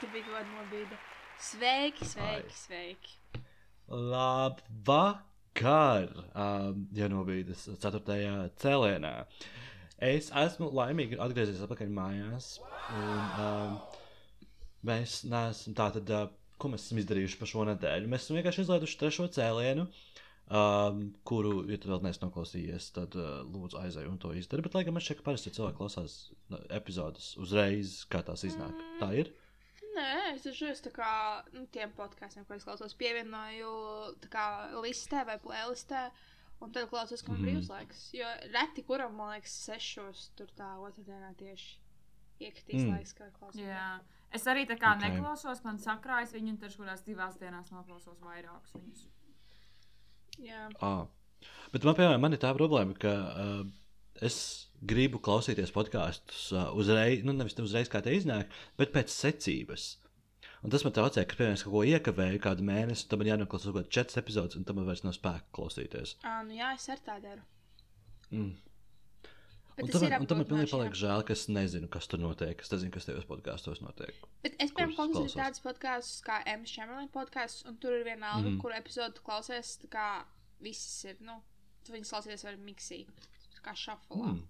Tur bija kaut kāda nobīde. Sveiki, sveiki, Ai. sveiki. Labvakar! Um, ja nobīdes 4. cēlienā. Es esmu laimīgi atgriezies atpakaļ mājās. Un, um, mēs neesam tātad, uh, ko mēs esam izdarījuši par šo nedēļu. Mēs esam vienkārši izlaiduši trešo cēlienu. Um, kuru, ja tu vēl neesi noklausījies, tad uh, lūdzu aizej un to izdari. Bet, lai gan man šķiet, ka parasti cilvēki klausās nu, epizodes uzreiz, kā tās iznāk. Tā ir. Nē, es dažreiz tā kā nu, tiem podkāstiem, ko es klausos, pievienoju tā kā listē vai plēlistē. Un tad klausos, ka man Mhm. brīvs laiks. Jo reti kuram, man liekas, sešos tur tā otrdienā tieši iekritīs Mm. laiks, kā klausos. Jā. Es arī tā kā Ok. okay. neklausos, man sakrājas viņu, un tad kurās divās dienās noklausos vairākus viņus. Jā. Ah. Bet man, piemēram, man ir tā problēma, ka uh, es gribu klausīties podkāstus uh, uzreiz, nu, nevis uzreiz kā te iznāk, bet pēc secības. Un tas man traucē, ka, piemēram, kaut ko iekavēju kādu mēnesi, tad man jānoklausa kaut kādas četras epizodes, un tam man vairs nav spēka klausīties. À, nu jā, es arī tā daru. Mm. Bet Un tam, ir un tam man pilnīgi paliek žēl, ka es nezinu, kas tur notiek. Es nezinu, kas tajos podkāstos notiek. Bet es, piemēram, klausos tādus podkāstus kā M. Chamberlain podkāsts, un tur ir vienalga, mm Mhm. -hmm. kuru epizodu klausies. Tā kā visas ir, nu, tu viņus klausies ar miksī, tā kā šafulā. Mm.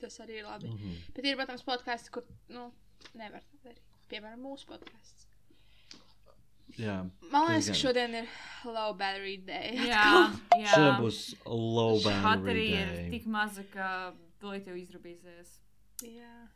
Tas arī ir labi. Mm -hmm. Bet ir, protams, podkāsti, kur, nu, nevar tā darīt. Piemēram, mūsu podkāsts. Jā, Man liekas, ka šodien ir low battery day. Jā, jā. šodien būs low battery Baterija ir tik maza, ka tūlīt jau izrubīsies. Jā.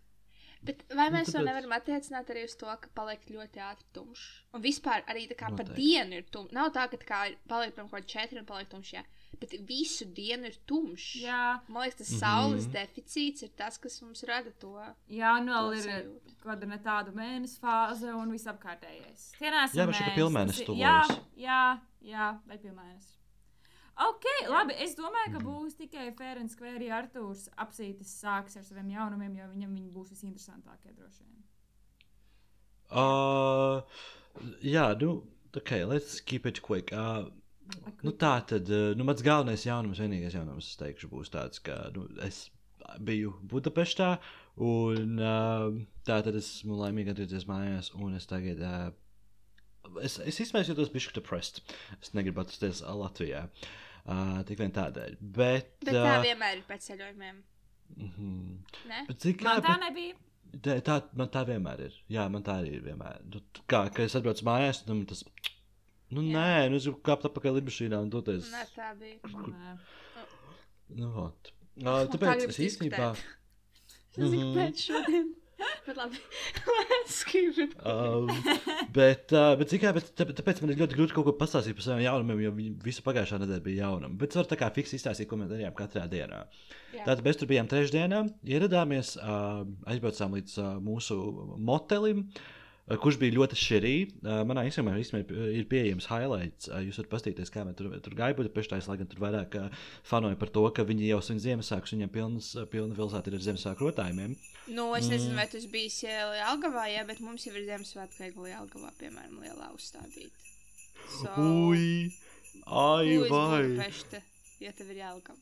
Bet vai Nu, mēs to tāpēc- nevaram attiecināt arī uz to, ka paliek ļoti ātri tumšs? Un vispār arī tā kā Noteikti. dienu ir tumšs. Nav tā, ka tā kā paliek kaut kāda četri un paliek tumšs. Jā. Bet visu dienu ir tumšs. Jā, Man liekas, tas Mhm. saules deficīts ir tas, kas mums rada to. jā nu vēl To ir sajūtu. kāda ne tāda mēnesis fāze un visapkārtējais. Tie nesam Jā, bet šī, pilnmēnesis tuvojas. Jā, jā, jā, vai pilnmēnesis. Ok, labi. Es domāju, Mhm. ka būs tikai Fērens Skvēri Artūrs apsītis sāks ar saviem jaunumiem, jo viņam viņi būs visinteresantākie droši vien. Uh, jā, nu, ok, let's keep it quick. Uh, nu, tā tad, uh, nu, mans galvenais jaunums, vienīgais jaunums, es teikšu, būs tāds, ka nu, es biju Budapeštā, un uh, tā tad esmu laimīgi atgriezies mājās, un es tagad. Uh, Es, es īstenībā jūtos bišķi depressed. Es negribu atrasties Latvijā. Uh, tik vien tādēļ. Bet, Bet tā uh, vienmēr ir pēc ceļojumiem. mhm. Ne? Bet cik Man tā bet- nebija. Tā, tā, man tā vienmēr ir. Jā, man tā arī ir vienmēr. Nu, kā, kad es atbraucu mājās, tad man tas. Nu, Jā. nē, nu, es gribu kāpt apakaļ lidmašīnā un doties. Ne, tā bija. Nē. Nu, vot. Uh, tāpēc es īstenībā. Es zinu, Mhm. pēc šodien. Bet labi. Um, bet, uh, bet, kā, bet tā, tāpēc man ir ļoti grūti kaut ko pastāstīt par saviem jaunumiem, jo visu pagājušā nedēļa bija jaunumi. Bet es varu tā kā fiksi izstāstīt, ko mēs darījām katrā dienā. Jā. Tātad mēs tur bijām trešdienā, ieradāmies, uh, aizbraucām līdz uh, mūsu motelim. uh, Kurš bija ļoti šķirīgs. Uh, manā Instagramā ir pieejams highlights. Uh, jūs varat paskatīties, kā tur, tur gājām. Budapeštā, lai gan tur vairāk fanoja par to, ka viņi jau svin Ziemassvētkus, viņiem pilnas, uh, pilna pilsēta ir ar Ziemassvētku rotājumiem. Nu, es nezinu, Mm. vai tas bija Lielgavā, jā, bet mums jau ir Ziemassvētku viegli Lielgavā, piemēram, lielā uzstādīta. So, Ui! Ai, vai! Budapešta, ja tev ir Lielgava?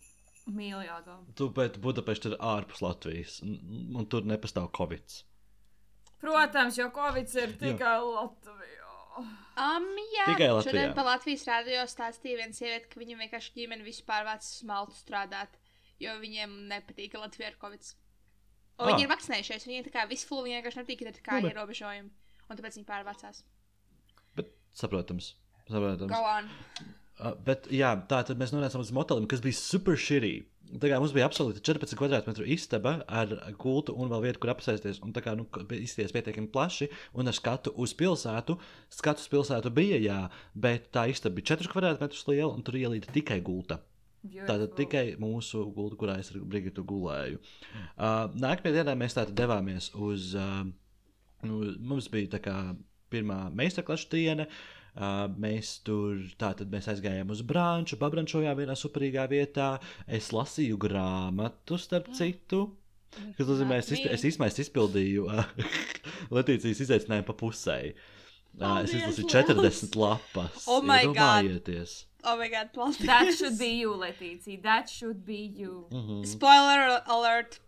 Mīlu jāgala. Tu bet Budapešta ir ārpus Latvijas, un, un tur nepastāv Covid. Protams, jo Covid ir tikai Latvijā. Um, jā, Tikai Latvijā. Šodien pa Latvijas rādio stāstīja viena sieviete, ka viņam vienkārši ģimene vispār vāc smaltu strādāt, jo viņiem nepatīk, Latvijā ir Covid. Un Ah. viņi ir vakcinējušies, viņiem tā kā viss flu, viņiem vienkārši nepatīk, ka ir tā kā Labi. ierobežojumi. Un tāpēc viņi pārvācās. Bet saprotams. saprotams. Go on. Uh, bet jā, tā tad mēs nonācām līdz motelim, kas bija super šķirī. Tā kā mums bija absolūti 14 kvadrātmetru istaba ar gultu un vēl vietu, kur apsēsties. Un tā kā nu, izties pietiekami plaši un ar skatu uz pilsētu. Skatu uz pilsētu bija, jā, bet tā istaba bija 4 kvadrātmetrus liela un tur ielīda tikai gulta. Tātad tikai mūsu gulta, kurā es ar Brigitu gulēju. Uh, Nākamajā dienā mēs tātad devāmies uz. Uh, nu, mums bija tā kā pirmā meistarklases diena. Uh, mēs tur tātad mēs aizgājām uz brānču, pabrančojām vienā superīgā vietā. Es lasīju grāmatu, starp citu. Kas nozīmē, es, izp es īstenībā izpildīju uh, Latvijas izaicinājumu pa pusē. Uh, es izlasīju liels! 40 lapas. Oh my God. Iedomājieties. Oh, my God, paldies. That should be you, Letīcija. That should be you. Mhm. Spoiler alert.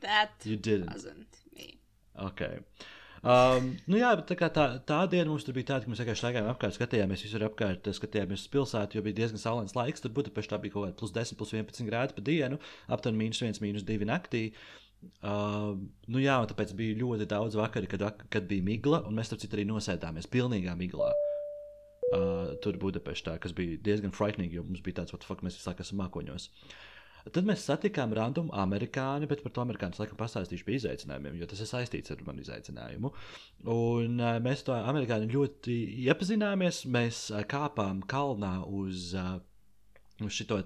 That You didn't. wasn't me. Okay. Um, nu jā, bet tā, tā, tā diena mums bija tāda, ka mēs vienkārši staigājām apkārt, skatījāmies visur apkārt, skatījāmies uz pilsētu, jo bija diezgan saulains laiks. Tur Budapeštā bija kaut kāda plus 10, plus 11 grādi pa dienu, aptuveni mīnus 1, mīnus 2 naktī. Uh, nu jā, un tāpēc bija ļoti daudz vakari, kad, kad bija migla, un mēs tur citur arī nosēdāmies pilnīgā miglā. Uh, tur Budapeštā, kas bija diezgan frightening, jo mums bija tāds, fuck, mēs visu laiku esam mākoņos. Tad mēs satikām randomu amerikāni, bet par to amerikāņu laikam pastāstīšu par izaicinājumiem, jo tas ir saistīts ar manu izaicinājumu. Un uh, mēs to amerikāņu ļoti iepazināmies. Mēs uh, kāpām kalnā uz. Uh, Uz šo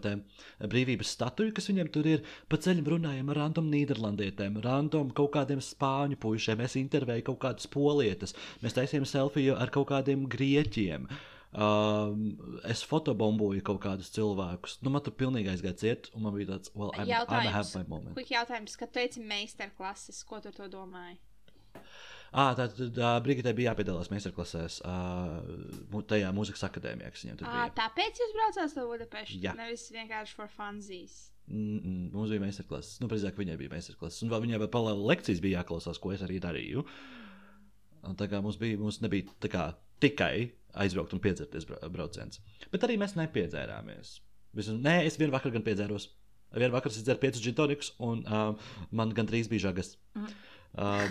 brīvības statuju, kas viņiem tur ir, pa ceļam runājam ar random nīderlandietēm, random kaut kādiem spāņu puišiem. Es intervēju kaut kādas polietes, mēs taisījām selfiju ar kaut kādiem grieķiem. Um, es fotobomboju kaut kādus cilvēkus. Nu, man tur pilnīgi aizgāja ciet, un man bija tāds, well, I'm, I'm Jautājums. have my moment. Quick jautājums, kad teici meistarklases, ko tu to domāji? Ah, tā tad uh, Brigitē bija jāpiedalās meistarklasēs uh, tajā mūzikas akadēmijā, kas viņam tur bija. tāpēc jūs braucāt uz Budapeštu? Jā. Nevis vienkārši for funsies. Mm, mm, mums bija meistarklases. Nu, precīzāk, viņai bija meistarklases. Un vēl viņai vēl paralēli lekcijas bija jāklausās, ko es arī darīju. Un tā kā mums, bija, mums nebija tā kā, tikai aizbraukt un piedzerties bra brauciens. Bet arī mēs nepiedzērāmies. Vismaz, nē, es vienu vakaru gan piedzēros. Vienu vakaru es dzēru piecus džintonikus, un um, man gandrīz bija žagas. Uh,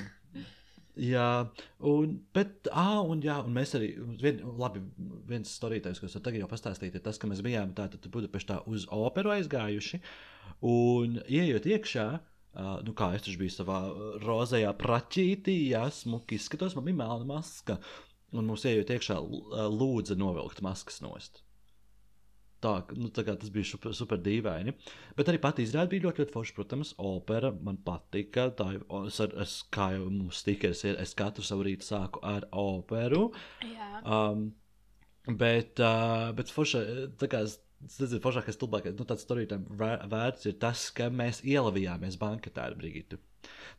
Jā, un, bet, ah, un, jā, un mēs arī, vien, labi, viens storītājs, ko es tagad jau pastāstīt, ir tas, ka mēs bijām tātad Budapeštā uz operu aizgājuši, un ieejot iekšā, uh, nu kā es taču biju savā uh, rozajā praķītī, jā, smuki izskatos, man bija melna maska, un mums ieejot iekšā lūdza novilkt maskas nost. Tā, nu, tā kā tas bija super, super dīvaini. Bet arī pati izrāde bija ļoti, ļoti forša. Protams, opera man patika. Tā, es, es, kā jau mums stikers ir, es katru savu rītu sāku ar operu. Jā. Um, bet, uh, bet forša, tā kā es- tas ir foršākais, labākais, nu, tāds storītājiem vērts ir tas, ka mēs ielavījāmies banketā ar Brigitu.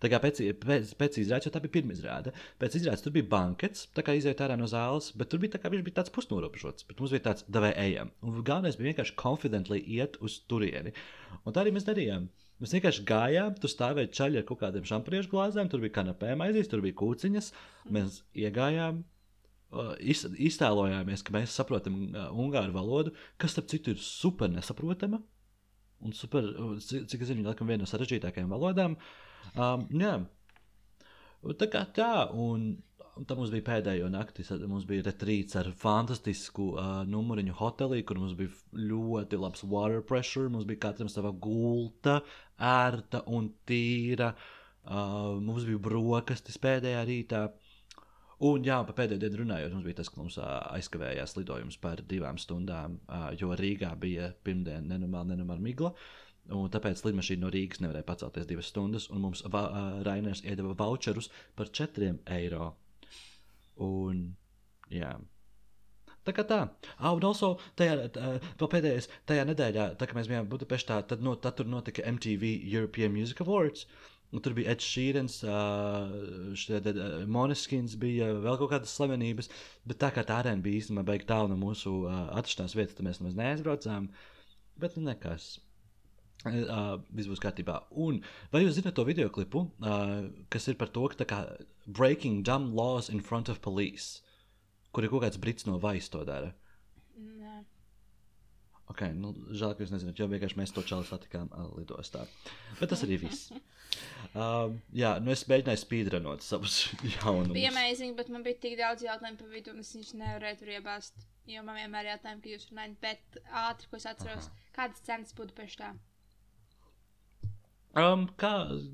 Tā kā pēc, pēc, pēc izrādes, jo tā bija pirmā izrāde, pēc izrādes tur bija bankets, tā kā iziet ārā no zāles, bet tur bija tā kā viņš bija tāds pusnorobežots, bet mums bija tāds, devai ejam. Un galvenais bija vienkārši confidently iet uz turieni. Un tā arī mēs darījām. Mēs vienkārši gājām, tur stāvēja čaļi ar kaut kādiem šampūriešu glāzēm, tur bija kanapē maizes, tur bija kūciņas. Mēs iegājām, iztēlojāmies, ka mēs saprotam uh, ungāru valodu, kas, starp citu, ir super nesaprotama. Un super, uh, cik, es zinu, laikam viena no sarežģītākajām valodām. Um, jā, tā kā tā, un, un tā mums bija pēdējā naktī. Mums bija retrīts ar fantastisku uh, numuriņu hotelī, kur mums bija ļoti labs water pressure. Mums bija katram sava gulta, ērta un tīra. Uh, mums bija brokastis pēdējā rītā. Un, jā, par pēdējo dienu runājot, mums bija tas, ka mums aizkavējās lidojums par divām stundām, jo Rīgā bija pirmdiena nenormāla, nenormāla migla. Un tāpēc lidmašīna no Rīgas nevarēja pacelties divas stundas, un mums va, ā, Rainers iedeva voucherus par 4 eiro. Un, jā. Tā kā tā. Ah, un also, tajā, tā, pēdējais, tajā nedēļā, tā kā mēs bijām Budapeštā, tad, no, tad tur notika MTV European Music Awards. Un tur bija Edžers Šīrens, uh, Moneskins, bija vēl kaut kādas slavenības. Bet tā kā tā arēna bija īstenībā beigta tālu no mūsu uh, atrašanās vietas, tad mēs nemaz neaizbraucām. Bet nu nekas. Uh, viss būs kārtībā. Un vai jūs zināt to video klipu, uh, kas ir par to, ka kā breaking dumb laws in front of police, kur ir kaut kāds brits no Vais to dara? Nē. Ok, nu, žēl, ka jūs nezināt, jo vienkārši mēs to čalu satikām uh, lidostā. Bet tas arī viss. Um, jā, nu es mēģināju speedrunot savus jaunumus. Bija amazing, bet man bija tik daudz jautājumu par vidu, un es viņus nevarēju tur iebāzt. Jo man vienmēr ir jautājumi, ka jūs runājat, bet ātri, ko es atceros, kādas cenas būtu peštā. Um, kā,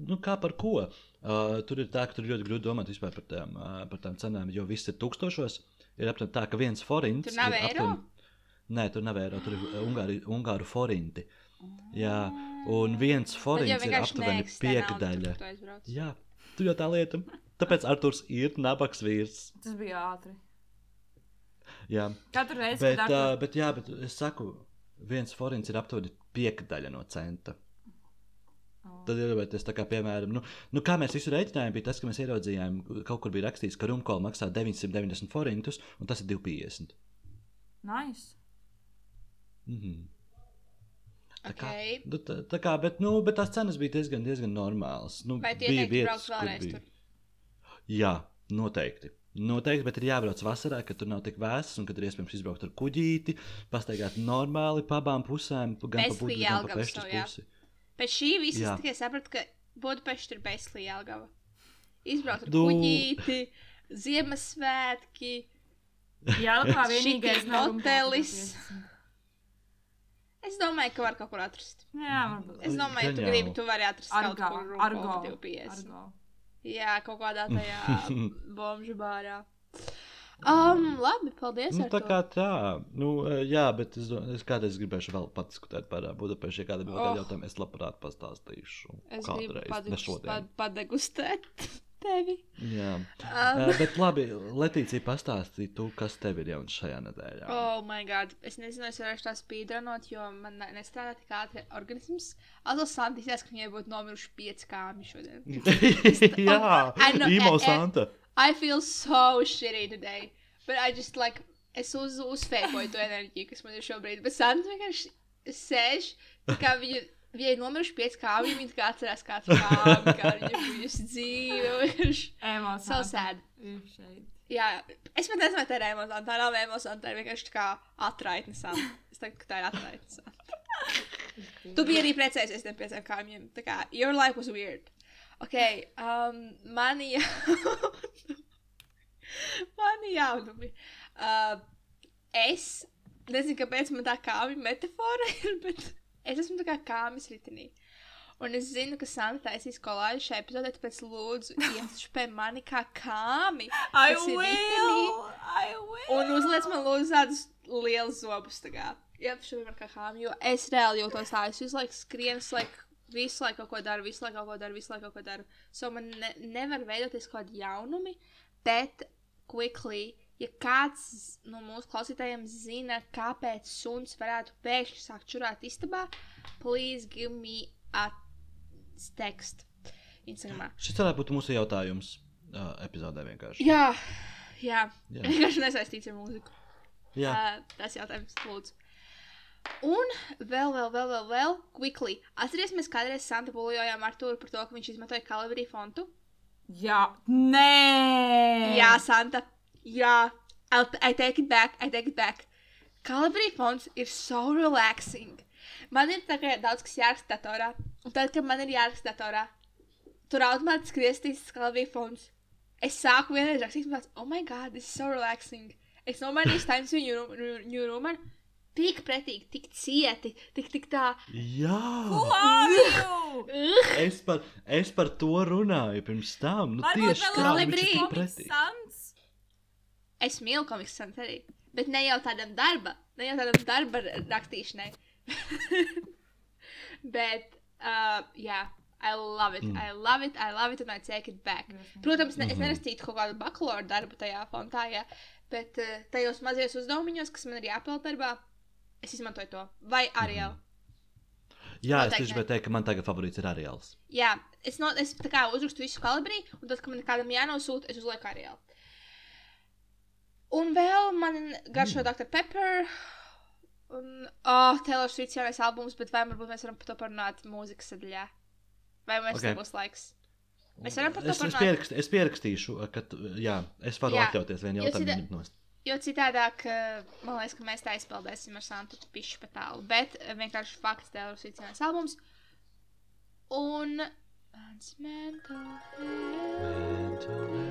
nu, kā par ko? Uh, tur ir tā, ka tur ļoti grūti domāt par tām, uh, par tām cenām, jo viss ir tūkstošos. Ir aptuveni tā, ka viens forints. Tur nav ir eiro? Nē, tur nav eiro, tur ir uh, ungāri, ungāru forinti. Jā, un viens forints ir aptuveni piekdaļa. tu. Jā, tur jau tā lieta. Tāpēc Arthurs ir nabaks vīrs. Tas bija ātri. Jā, Katru reizi, bet, kad uh, Artur... bet, jā, bet es saku, viens forints ir aptuveni piekdaļa no centa. Oh. Tad iedomājieties, tā kā, piemēram, nu, nu, kā mēs visu rēķinājām, bija tas, ka mēs ieraudzījām, kaut kur bija rakstīts, ka rumkola maksā 990 forintus, un tas ir 250. Nice. Mhm. Tā kā, Ok. nu, tā, tā kā bet, nu, bet tās cenas bija diezgan, diezgan normālas. Nu, Vai tie bija vietas, vēlreiz bija. tur? Jā, noteikti. Noteikti, bet ir jābrauc vasarā, kad tur nav tik vēss, un kad ir iespējams izbraukt ar kuģīti, pastaigāt normāli pa abām pusēm, gan Bez pa Budapestas, gan pa Peštas pusi. Pēc šī visa Jā. tikai sapratu, ka Budapešta ir bezslī Jelgava. Izbraukt ar Du- kuģīti, Ziemassvētki. Jā, Šitī vienīgais nav hotelis. Es domāju, ka var kaut kur atrast. Jā, varbūt. Es domāju, ja tu gribi, tu vari atrast kaut Argo, kur argo, 250. argo. Jā, kaut kādā tajā bomžu bārā. Um, labi, paldies. Nu, tā kā tā, nu, eh, jā, bet es, es kādreiz gribēšu vēl patiskutēt par Budapešu, ja kādam ir Oh. jautājumi, es labprāt pastāstīšu. Es gribu kādreiz, ne šodien. pad- padegustēt tevi. Jā, Um, uh, bet labi, Letīcija pastāstīja, tu, kas tev ir jauns šajā nedēļā. Oh, my God. Es nezinu, es varēšu tā spīdranot, jo man ne- nestrādā tik ātri organisms. Azo Santīsies, ka viņai būtu nomiruši pieci kāmi šodien. jā, I know, Imo Santa. I feel so shitty today. But I just like, es uz, uzfēkoju to enerģiju, kas man ir šobrīd. Bet Santa vienkārši sēž, kā viņa, viņai ir nomiruši pieci kāmi, viņa kā atcerās katru kāmi, kā viņa bijusi dzīve. Emocionāli. So sad. Ir. Jā, es pat nezinu, vai tā ir emocija. Tā nav emocija, tā ir vienkārši kā atraitne santa. Es teiktu, ka tā ir atraitne santa. Tu biji arī precējies tiem pieciem kāmjiem. Tā kā, your life was weird. Ok, um, mani jau. mani jaunumi. Uh, es nezinu, kāpēc man tā kāmja metafora ir, bet es esmu tā kā kāmis ritenī. Un es zinu, ka Santa taisīs kolāžu šajā epizodē, tāpēc lūdzu, iespēj mani kā kāmi. I will! ritenī, I will! Un uzliec man lūdzu tādus lielus zobus. kā. Jā, šobrīd man kā kāmi, jo es reāli jūtos tā, es visu laiku skrienu, visu laiku, visu laiku kaut ko daru, visu laiku kaut ko daru, visu laiku kaut ko daru. So man ne, nevar veidoties kaut kādi jaunumi, bet quickly, ja kāds no mūsu klausītājiem zina, kāpēc suns varētu pēkšņi sākt čurāt istabā, please give me a text. Instagramā. Šis varētu būt mūsu jautājums uh, epizodē vienkārši. Jā, jā. Jā. vienkārši nesaistīts ar mūziku. Jā. Uh, tas jautājums, lūdzu. Un vēl, vēl, vēl, vēl, vēl, quickly. Atcerieties, mēs kādreiz Santa bulojām Artūru par to, ka viņš izmantoja Calibri fontu. Jā, nē! Jā, Santa. Jā, I'll, I take it back, I take it back. Calibri fonts ir so relaxing. Man ir kā daudz kas jāraksta datorā. Un tad, kad man ir jāraksta datorā, tur automātiski grieztīs Calibri fonts. Es sāku vienreiz rakstīt, un tāds, oh my god, this is so relaxing. Es nomainīju Times New, Roman. Tik pretīgi, tik cieti, tik, tik tā. Jā. Who are you? Ugh! Es par, es par to runāju pirms tam. Nu, Varbūt tieši tā, viņš ir tik Comic pretī. Sans? Es mīlu komiks Santa arī. Bet ne jau tādam darba, ne jau tādam darba rakstīšanai. Bet, uh, jā, I love it. Mm. I love it, I love it, and I take it back. Protams, ne, es Mhm. nerakstītu kaut kādu bakalaura darbu tajā fontā, jā, bet uh, tajos mazajos uzdevumiņos, kas man ir jāpild darbā, es izmantoju to. Vai Ariel. Jā, es Noteikti tieši ne. gribēju teikt, ka man tagad favorīts ir Ariels. Jā, es, no, es tā kā uzrakstu visu kalibrī, un tad, kad man kādam jānosūta, es uzlieku Ariel. Un vēl man garšo Mm. Dr. Pepper. Un, oh, Taylor Swift jaunais albums, bet vai varbūt mēs varam par to parunāt mūzikas sadaļā? Vai mums Ok. nebūs laiks? Mēs varam par to Es, es, parunāt. pierakst, es pierakstīšu, ka tu- jā, es varu Jā. atļauties vienu Jo jautājumu. ņemt nost. Jo citādāk, eh, man liekas, ka mēs tā izpildēsim ar Santu pišķi pa tālu. Bet eh, vienkārši fakts Taylor Swift jaunais albums. Un... Mans mental health.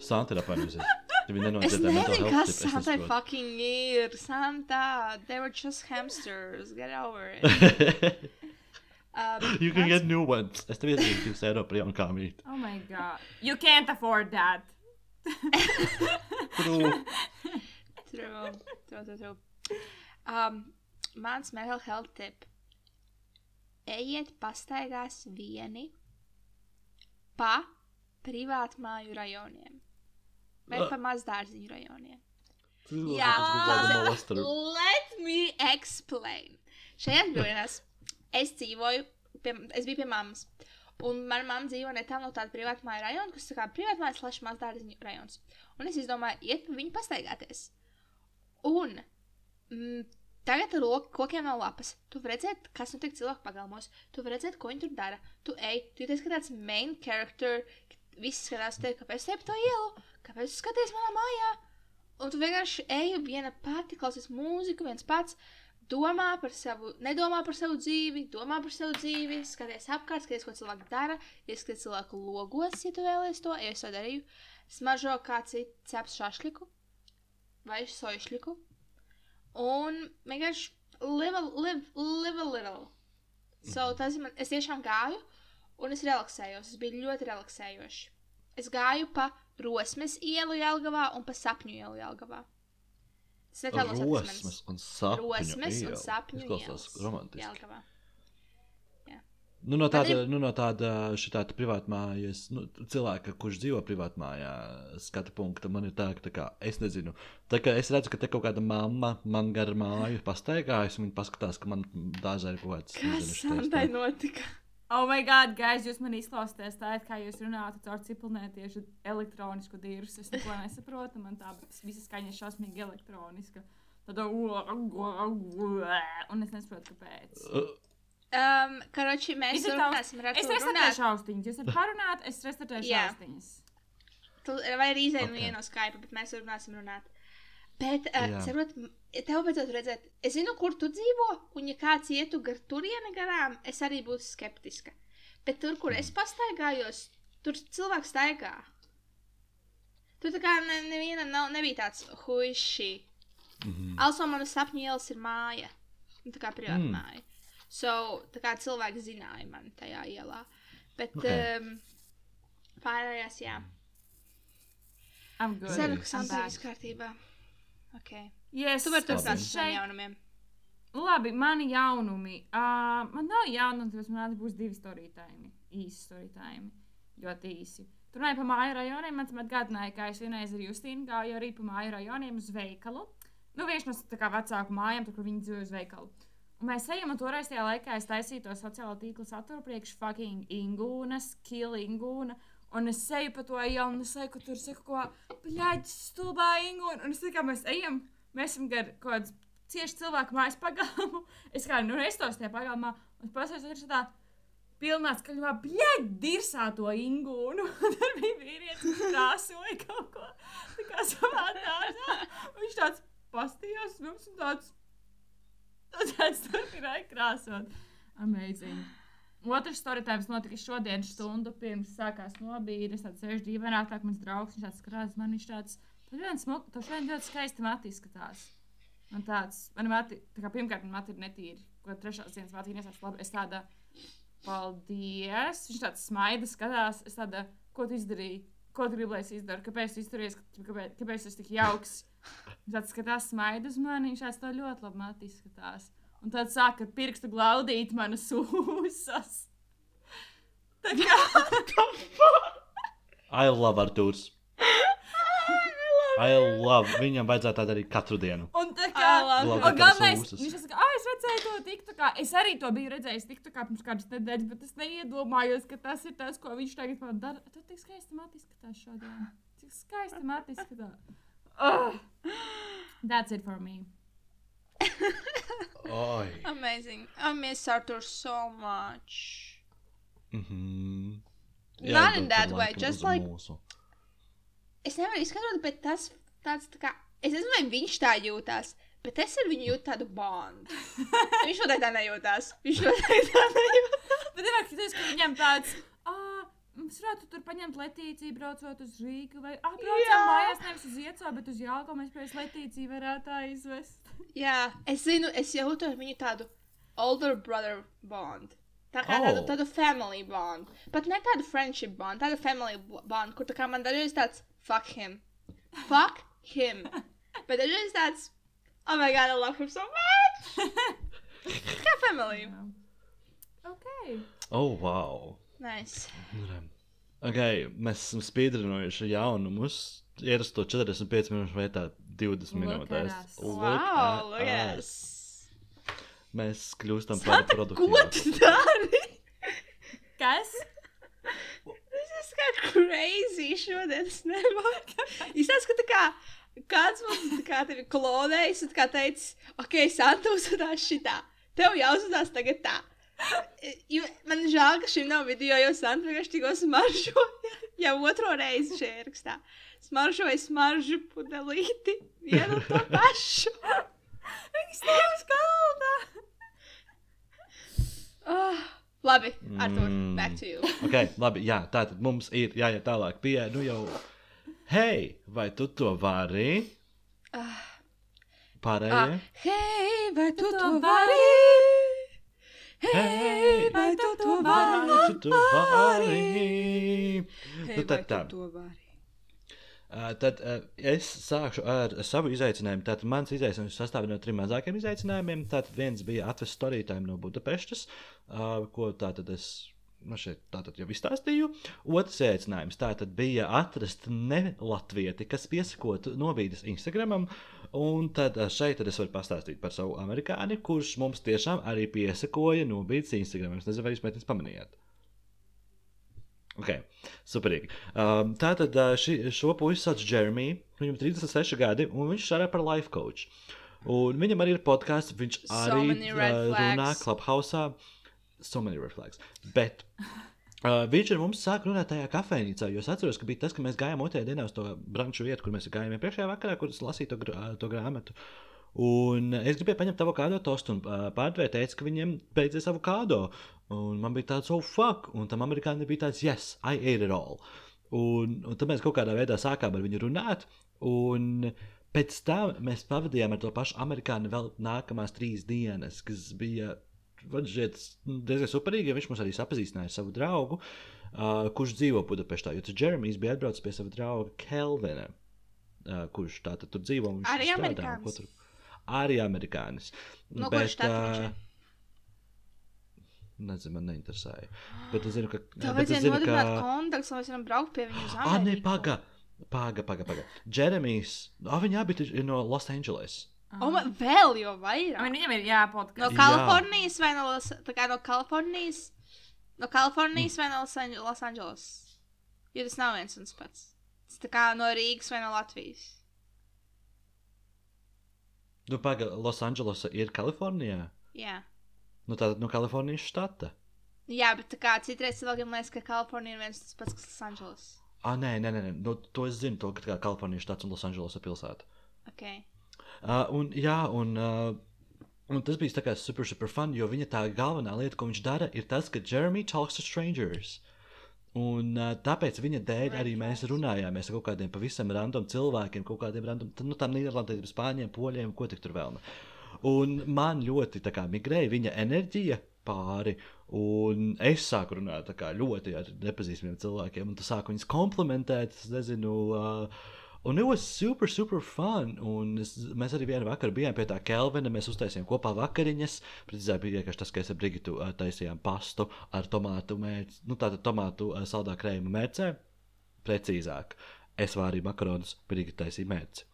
Santa ir apvainojusies. Viņa nenodzirdēja mental nezinu, health kas tip, es Santai nesaprotu. fucking ir. Santa, they were just hamsters. Get over it. Um, you can mans- get new ones. Es tev iesaku 2 eiro par jaunu kāmīti. Oh my god. You can't afford that. True. True, true, true, true. Um, mans mental health tip. Ejiet pastaigās vieni pa privātmāju rajoniem. Vai pa mazdārziņu rajoniem. Jā, let me explain. Šajās brīvdienās es dzīvoju, pie, es biju pie mammas. Un manā mamma dzīvo netālu no tāda privāta māja rajona, kas ir privāta māja slash mazdārziņu rajons. Un es izdomāju, iet pa viņu pastaigāties. Un mm, Tagad ar kokiem nav lapas. Tu redzēt, kas notiek cilvēku pagalmos. Tu redzēt, ko viņi tur dara. Tu ej, tu jūties kā tāds main character. Visi skatās tevi, kāpēc te pa to ielu, kāpēc skaties manā mājā. Un tu vienkārši ej viena pati, klausies mūziku, viens pats. Domā par savu, nedomā par savu dzīvi, domā par savu dzīvi, skaties apkārt, skaties, ko cilvēki dara, ieskaties cilvēku logos, ja tu vēlies to, ja es to darīju. Smaržo kā cits ceps šašliku vai sojušliku. Un vienkārši live, live, live a little. So, tas man, es tiešām gāju, un es relaksējos. Tas bija ļoti relaksējoši. Es gāju pa Rosmes ielu Jelgavā un pa Sapņu ielu Jelgavā. Tas nekā no Rosmas un sapņu. Rosmes un. Sapņu Izklausās ielas romantiski. Jelgavā. Nu, no tāda, ir- nu, no tāda šitā privātmājas, nu, cilvēka, kurš dzīvo privātmājā, skata punkta, man ir tā, ka, tā kā, es nezinu, tā kā es redzu, ka te kaut kāda mamma man gar māju pastaigājas, un viņa paskatās, ka man dārzā ir kaut kāds, Kas Sandai tā- notika? Oh, my God, guys, jūs man izklausāties tā, it kā jūs runājat caur ciprunētiešu elektronisku dirus. Es neko nesaprotu, man tā visa skaņa ir šausmīgi elektroniska. Tad, un es nesaprotu, kāpēc. Um, karoči, mēs Is it runāsim ar Es Arturu restartēšu runāt. austiņas. Jūs varat parunāt, es restartēšu Jā. austiņas. Tu, vai arī izēju Ok. okay. no Skype, bet mēs runāsim runāt. Bet, uh, Jā. saprot, m- tev vajadzētu redzēt, es zinu, kur tu dzīvo, un ja kāds ietu gar turieni garām, es arī būtu skeptiska. Bet tur, kur es pastaigājos, tur cilvēks staigā. Tur tā kā ne, neviena nav, nebija tāds huiši. mhm. Also, mana sapņu ielas ir māja. Nu, Tā kā privāta Mm. mm. māja. So, tā kā cilvēki zināja mani tajā ielā. Bet Ok. okay. um, pārējās, jā. I'm good. Ceru, ka Sandra viss kārtībā. Okay. Yes, Tu vari turpināt saviem jaunumiem. Labi, mani jaunumi. Uh, man nav jaunumi, tāpēc man būs divi storītājumi. Īsi storītājumi. Ļoti īsi. Tur runāja par māju rajoniem. Man tas atgādināja, ka es vienreiz ar Justīnu gāju arī pa māju rajoniem uz veikalu. Nu, viens no tā kā vecāku mājām, tur, kur viņi dzīvo uz veikalu. Un mēs ejam, un toreiz tajā laikā es taisīju to sociālo tīklu saturu priekš fucking Ingūnas, Kill Ingūna. Un es eju pa to ielu, un es eju, ka tur saka, ko pļāķis stulbā Ingūna. Un es tā kā mēs ejam, mēs esam gar kaut kāds cieši cilvēku mājas pagalmu. Es kā nu restos tajā pagalmā, un es pasēju, tur ir tā pilnā skaļumā, bļaļ, dirsā to ingūnu. Tur bija vīrietis, kas krāsoja kaut ko tā kā savā dārzā. Viņš tāds pastījās mums un tāds, tāds turpināja krāsot. Amazing. Otrs storytājums notika šodien stundu pirms sākās nobīde. Es tāds sēžu dīvainā, tā kā mans draugs, viņš tāds krāsas, man viņš tāds, tu ļoti smuki, tu šodien ļoti skaisti mati izskatās. Man tāds, man mati, tā kā pirmkārt, man mati ir netīri, ko trešās dienas mati nesāc labi. Es tāda, paldies, viņš tāds smaida, skatās, es tāda, ko tu izdarīji, ko tu gribi, lai es izdaru, kāpēc tu izturies, kāpēc, kāpēc tu esi tik jauks. Viņš tāds skatās, smaida uz mani, viņš tāds ļoti labi mati izskatās. Un tad sāk ar pirkstu glaudīt manas ūsas. Tā kā I love Artūrs. I love. Viņam vajadzētu tā darīt katru dienu. Un tā kā galvenais, viņš saka, ah, es redzēju to tiktu, kā es arī to biju redzējis tiktu, kā pirms kādas nedēļas, bet es neiedomājos, ka tas ir tas, ko viņš tagad man dara. Tu tik skaisti mati izskatās šodien. Cik skaisti mati izskatās. Oh, that's it for me. Oi. Amazing. I miss Arthur so much. Mhm. Not in that way, just like- mūsu. Es nevaru izskaidrot, bet tas tāds tā kā. Es nezinu, vai viņš tā jūtas, bet es ar viņu jūtu tādu bondu. Viņš noteikti tā nejūtās. Viņš noteikti tā nejūtās. Bet ir aktīvs, ka viņam tāds, ah, mums varētu tur paņemt letīciju, braucot uz Rīgu, vai, ah, braucam Jā. mājās nevis uz Ieco, bet uz Jālko, mēs pēc letīciju varētu aizvest. Jā, es zinu, es jūtu ar viņu tādu older brother bond. Tā kā tādu, Oh. tādu family bond. Pat ne tādu friendship bond, tādu family b- bond, kur tā kā man dažreiz tāds fuck him. Fuck him. Bet dažreiz tāds, oh my god, I love him so much. Kā family. Jā. Ok. Oh, wow. Nice. Ok, mēs esam spīdrinojuši jaunumus. Ierasto 45 minūšu vietā 20 Look minūtēs. at us. Wow, look at us. us. Mēs kļūstam par Santa, ko produktīvākiem. tu dari? Kas? Tas kā crazy šodien. Es nevaru. Izstāst, ka tā kā kāds tā kā tevi klonējis un kā teicis, ok, Santa uzvedās šitā. Tev jāuzvedās tagad tā. Jo, man žēl, ka šim nav video, jo Santa vienkārši tikko smaržoja. Jau otro reizi šajā ierakstā. Smaržoja smaržu pudelīti. Vienu to pašu. Viņš stāv uz galda! Oh, labi, Artur, Mm. back to you. Okay, labi, jā, tātad mums ir jāiet tālāk pie, nu jau, hei, vai tu to vari? Ah. Pārējie? Hei, vai tu to to vari? Hei, vai tu to vai vari? tu to vari? Hei, Nu, vai tad tu tā. to vari? Tad es sākšu ar savu izaicinājumu. Tātad mans izaicinājums sastāv no trim mazākiem izaicinājumiem. Tātad viens bija atvest storītājiem no Budapestas, ko tātad es nu šeit tātad jau izstāstīju. Otrs izaicinājums tātad bija atrast ne latvieti, kas piesakotu novīdas Instagramam. Un tad šeit tad es varu pastāstīt par savu amerikāni, kurš mums tiešām arī piesakoja novīdas Instagram. Es nezinu, vai jūs meitenes pamanījāt. Ok, superīgi. Um, tātad uh, ši, šo puisi sauc Jeremy. Viņam ir 36 gadi, un viņš strādā par life coach. Un viņam arī ir podkāsts, viņš So arī uh, runā. Clubhouse. So many red flags. Bet uh, viņš ar mums sāk runāt tajā kafejnīcā. Jo es atceros, ka bija tas, ka mēs gājām otrajā dienā uz to branču vietu, kur mēs gājām iepriekšējā vakarā, kur es lasīju to, grā, to grāmatu. Un es gribēju paņemt tavu kādu tostu, un uh, pārdevēja teica, ka viņiem beidzies avokado. Un man bija tāds, oh, fuck! Un tam amerikāņiem bija tāds, yes, I ate it all. Un, un tad mēs kaut kādā veidā sākām ar viņu runāt. Un pēc tam mēs pavadījām ar to pašu amerikāni vēl nākamās trīs dienas, kas bija šķiet, diezgan superīgi. Ja viņš mums arī sapazīstināja ar savu draugu, uh, kurš dzīvo Budapeštā. Jo tas Jeremijs bija atbraucis pie sava drauga Kelvina, uh, kurš tātad tur dzīvo. un viņš Arī strādā, Arī amerikānis. No štata viņš ā, ir? Nezinu, man neinteresēja. Bet es zinu, ka. Tev bet vajadzēja nodibināt ka... kontaktus, lai mēs varam braukt pie viņu uz Ah, nē, Ameriku. paga. Paga, paga, paga. Jeremijs. Ah, viņa abi ir no Los Angeles. O, man vēl jau I vairāk. mean, Viņam ir jāpodkāst. No Jā. Kalifornijas vai no, Los, tā kā no Kalifornijas? No Kalifornijas vai no Los Ange- Los Angeles? Jo tas nav viens un tas pats. Tas tā kā no Rīgas vai no Latvijas. Nu, paga, Los Angeles ir Kalifornijā. Jā. Nu, tātad no Kalifornijas štata. Jā, bet tā kā citreiz cilvēkiem liekas, ka Kalifornija ir viens tas pats, kas Los Angeles. Ah, nē, nē, nē, nē. Nu, to es zinu, to, ka tā Kalifornijas štats un Los Angeles ir pilsēta. Ok. Uh, un, jā, un, uh, un tas bija tā super, super fun, jo viņa tā galvenā lieta, ko viņš dara, ir tas, ka Jeremy talks to strangers. Un uh, tāpēc viņa dēļ arī mēs runājāmies ar kaut kādiem pavisam random cilvēkiem, kaut kādiem random, nu, tām Nīderlandiem, Spāņiem, Poļiem, ko tik tur vēl. Un man ļoti kā migrēja viņa enerģija pāri, un es sāku runāt kā ļoti ar nepazīstamiem cilvēkiem, un tu sāku viņus komplimentēt, es nezinu. Uh, Un it was super, super fun. Un es, mēs arī vienā vakarā bijām pie tā Kelvina. Mēs uztaisījām kopā vakariņas. Precīzāk bija vienkārši tas, ka es ar Brigitu taisījām pastu ar tomātu mērci. Nu, tātad tomātu saldā krējuma mērcē. Precīzāk, es vārīju makaronus, Brigita taisīja mērci.